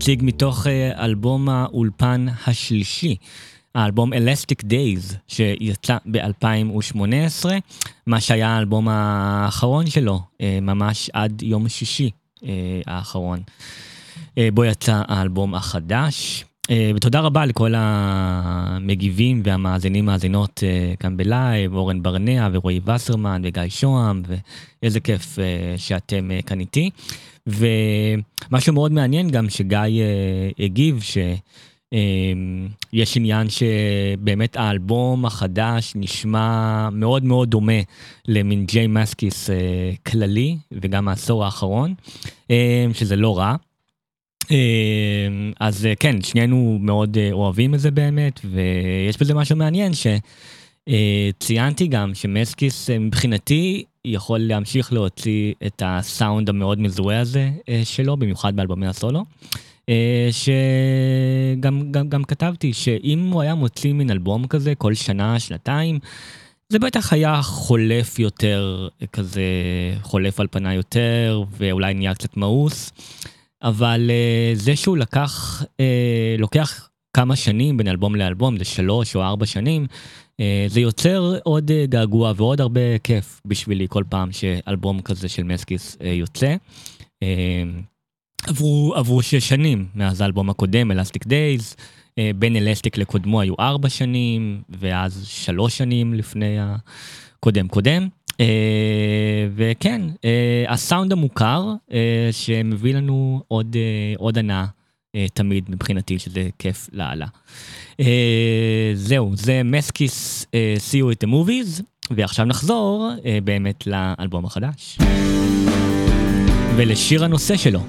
נציג מתוך אה, אלבום האולפן השלישי, האלבום Elastic Days, שיצא ב-2018, מה שהיה האלבום האחרון שלו, אה, ממש עד יום שישי אה, האחרון, בו יצא האלבום החדש. ותודה רבה לכל המגיבים והמאזינים מאזינות כאן בלייב, אורן ברנע ורועי וסרמן וגיא שוהם, ואיזה כיף שאתם כאן איתי. ומשהו מאוד מעניין גם שגיא אה, הגיב שיש עניין שבאמת האלבום החדש נשמע מאוד מאוד דומה למין ג'יי מסקיס אה, כללי וגם העשור האחרון, אה, שזה לא רע. אה, אז אה, כן, שנינו מאוד אה, אוהבים את זה באמת, ויש בזה משהו מעניין שציינתי גם שמסקיס אה, מבחינתי יכול להמשיך להוציא את הסאונד המאוד מזוהה הזה אה, שלו, במיוחד באלבומי הסולו. אה, שגם גם, גם כתבתי שאם הוא היה מוציא מין אלבום כזה כל שנה, שנתיים, זה בטח היה חולף יותר, אה, כזה חולף על פניי יותר, ואולי נהיה קצת מאוס. אבל uh, זה שהוא לקח, לוקח כמה שנים בין אלבום לאלבום, זה שלוש או ארבע שנים, זה יוצר עוד uh, געגוע ועוד הרבה כיף בשבילי כל פעם שאלבום כזה של מסקיס uh, יוצא. עברו, עברו שש שנים מאז האלבום הקודם, אלסטיק דייז, בין אלסטיק לקודמו היו ארבע שנים, ואז שלוש שנים לפני הקודם קודם. וכן, הסאונד המוכר שמביא לנו עוד, עוד הנאה תמיד מבחינתי, שזה כיף לאללה. Uh, זהו, זה מסקיס uh, See You at the Movies, ועכשיו נחזור uh, באמת לאלבום החדש. ולשיר הנושא שלו,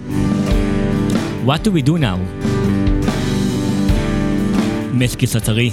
What do we do now? מסקיס הטרי.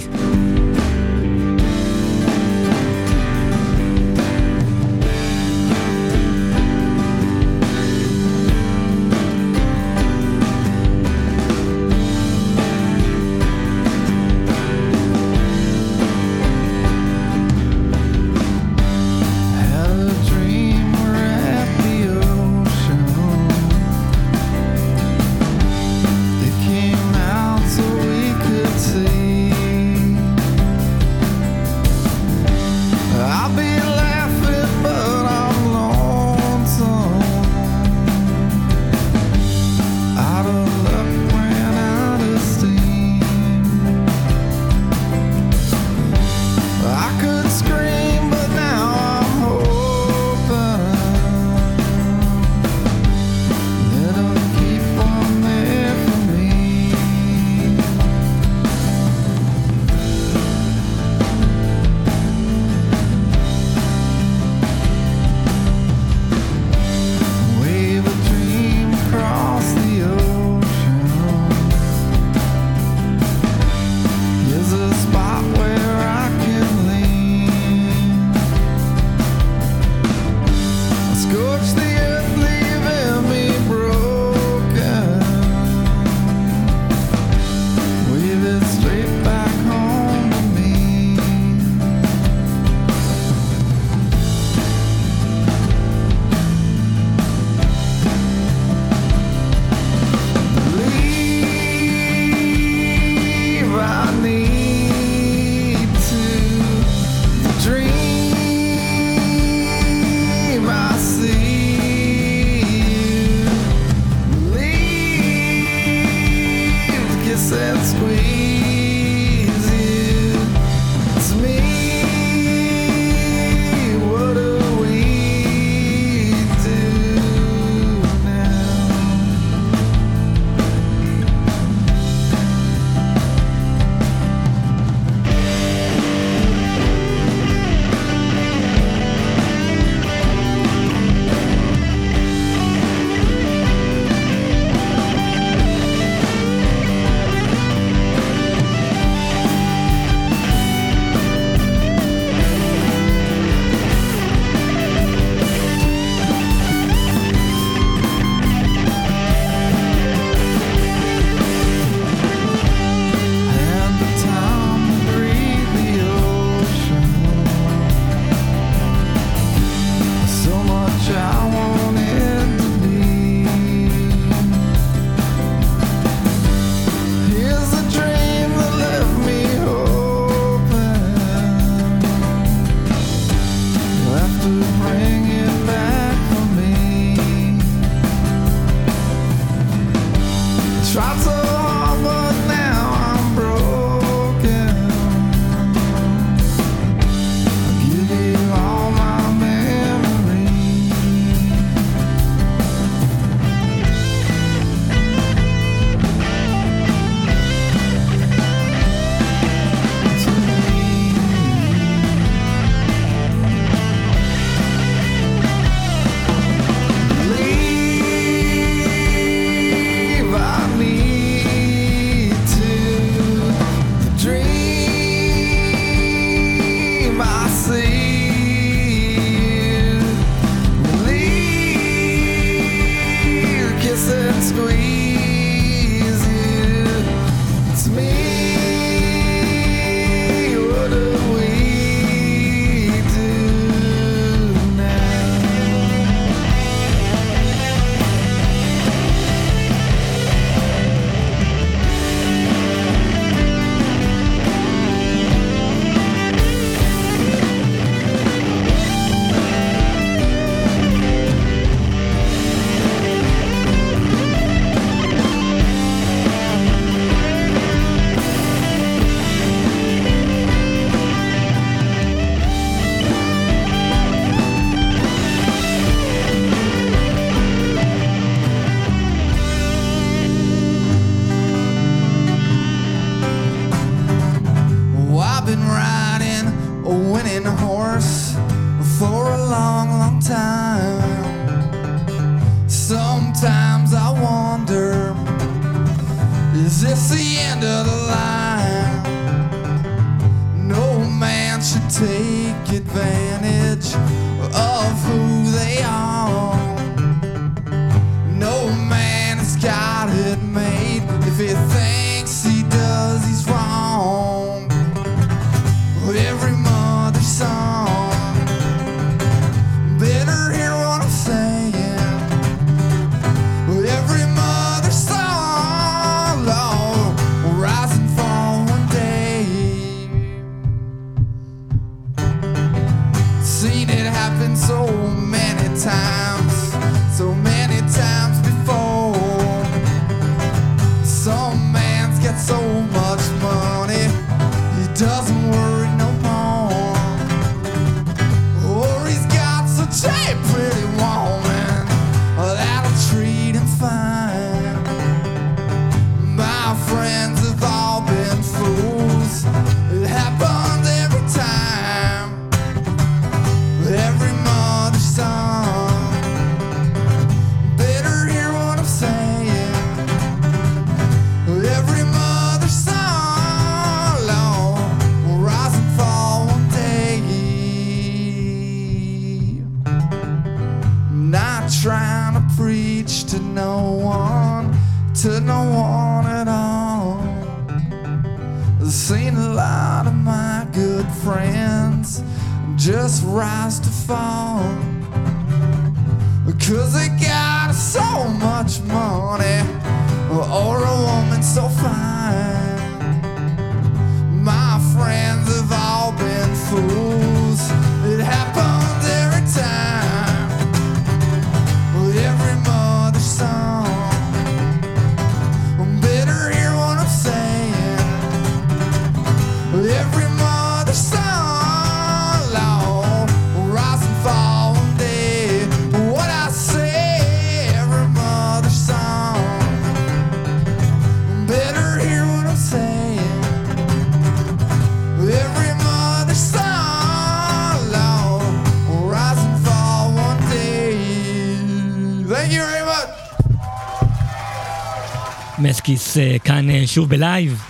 אה, כאן אה, שוב ב- live,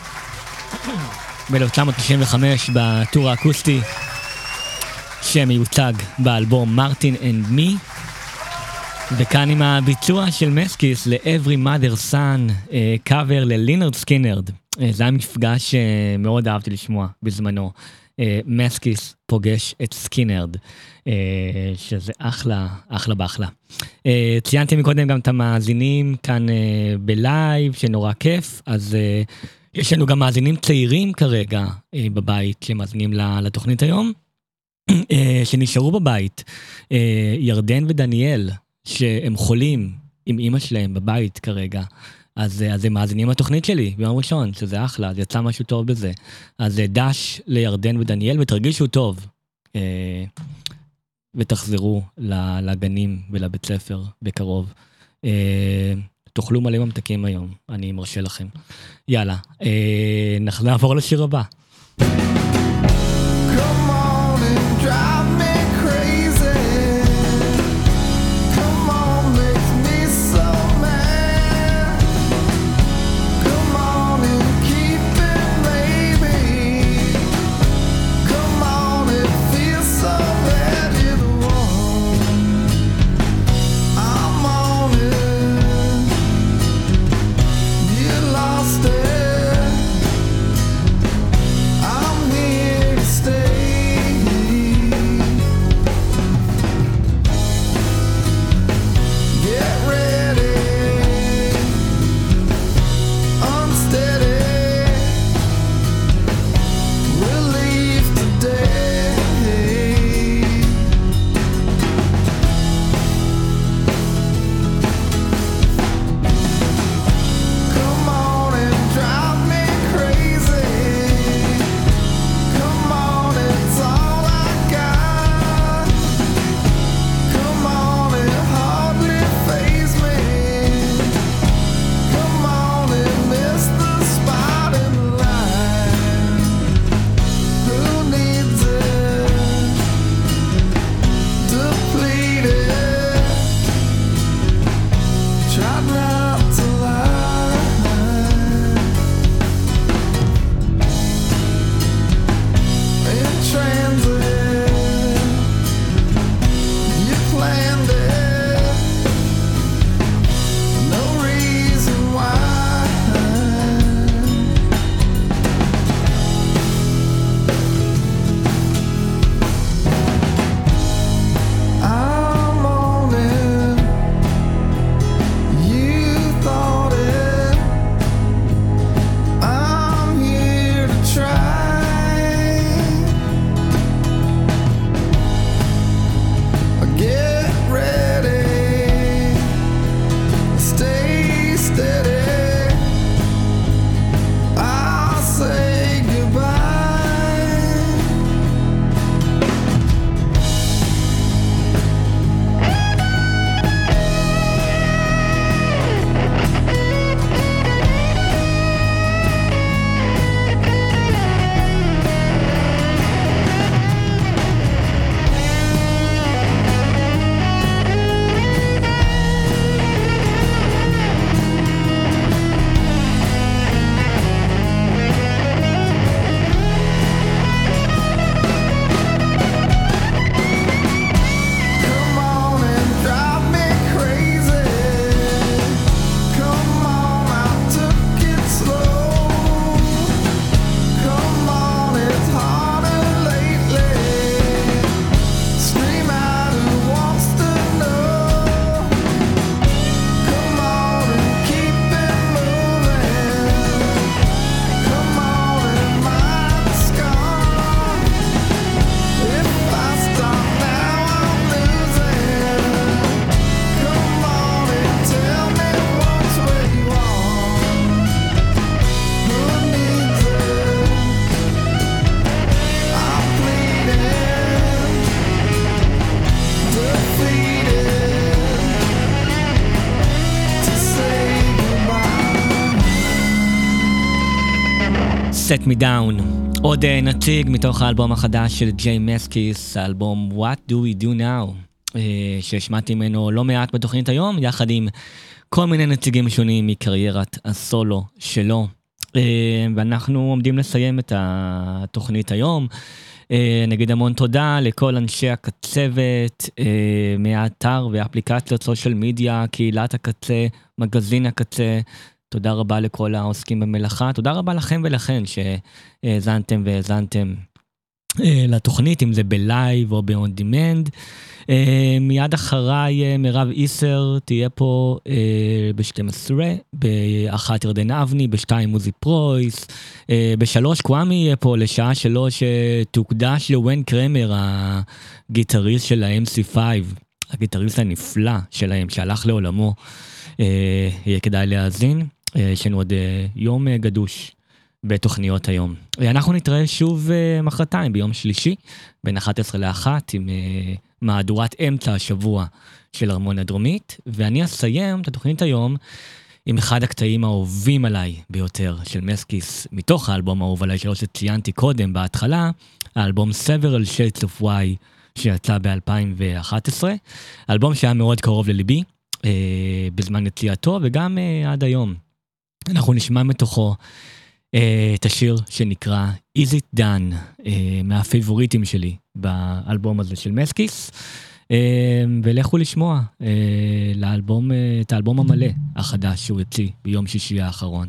ב-1995 ב- tour האקוסטי, שמיוצג באלבום Martin and Me, וכאן עם הביצוע של מסקיס ל- Every Mother's Son, קאבר ללינרד סקינרד. זה היה מפגש אה, שמאוד אהבתי לשמוע בזמנו. אה, מסקיס פוגש את סקינרד, אה, שזה אחלה, אחלה באחלה. אה, ציינתי מקודם גם את המאזינים כאן בלייב, שנורא כיף, אז יש לנו גם מאזינים צעירים כרגע בבית שמאזינים לתוכנית היום, שנשארו בבית, ירדן ודניאל, שהם חולים עם אימא שלהם בבית כרגע. אז, אה, אז הם מאזינים לתוכנית שלי ביום ראשון, שזה אחלה, אז יצא משהו טוב בזה. אז אה, דש לירדן ודניאל, ותרגישו טוב. אה, ותחזרו לגנים ולבית ספר בקרוב. אה, תאכלו מלא ממתקים היום, אני מרשה לכם. יאללה, אה, נעבור לשיר הבא. עוד אה, נציג מתוך האלבום החדש של ג'יי מסקיס, האלבום What Do We Do Now, אה, שהשמעתי ממנו לא מעט בתוכנית היום, יחד עם כל מיני נציגים שונים מקריירת הסולו שלו. אה, ואנחנו עומדים לסיים את התוכנית היום. נגיד המון תודה לכל אנשי הקצבת מהאתר ואפליקציות סושיאל מדיה, קהילת הקצה, מגזין הקצה. תודה רבה לכל העוסקים במלאכה, תודה רבה לכם ולכן שהאזנתם והאזנתן אה, לתוכנית, אם זה ב- live או ב-on demand. אה, מיד אחריי אה, מירב איסר תהיה פה אה, ב-12, ב-1 ירדן אבני, ב-2 עוזי פרויס, אה, ב-3 קוואמי יהיה פה לשעה שלוש אה, תוקדש לוויין קריימר, הגיטריסט של ה-MC5, הגיטריסט הנפלא שלהם שהלך לעולמו. יהיה כדאי להאזין, יש לנו עוד אה, יום אה, גדוש בתוכניות היום. אה, אנחנו נתראה שוב אה, מחרתיים, ביום שלישי, בין 11 ל-1, עם אה, מהדורת אמצע השבוע של ארמון הדרומית, ואני אסיים את התוכנית היום עם אחד הקטעים האהובים עליי ביותר של מסקיס, מתוך האלבום האהוב עליי שלו שציינתי קודם בהתחלה, האלבום Several Shades of Y שיצא ב-2011, אלבום שהיה מאוד קרוב לליבי אה, בזמן יציאתו וגם אה, עד היום. אנחנו נשמע מתוכו אה, את השיר שנקרא Is It Done, אה, מהפייבוריטים שלי באלבום הזה של מסקיס. אה, ולכו לשמוע אה, לאלבום, אה, את האלבום המלא החדש שהוא הוציא ביום שישי האחרון.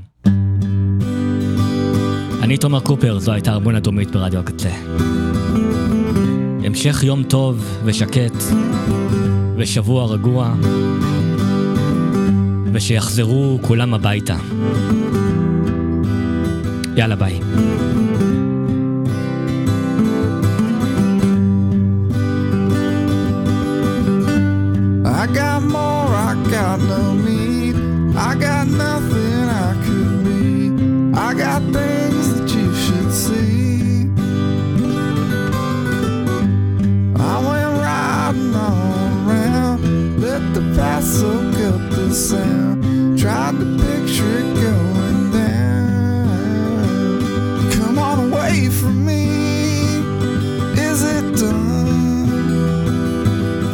אני תומר קופר, זו הייתה ארמון הדרומית ברדיו הקצה. המשך יום טוב ושקט ושבוע רגוע ושיחזרו כולם הביתה. יאללה ביי. Up the sound. Tried to picture it going down. Come on away from me. Is it done?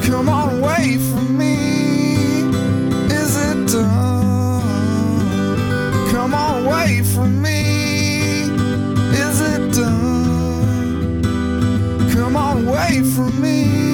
Come on away from me. Is it done? Come on away from me. Is it done? Come on away from me.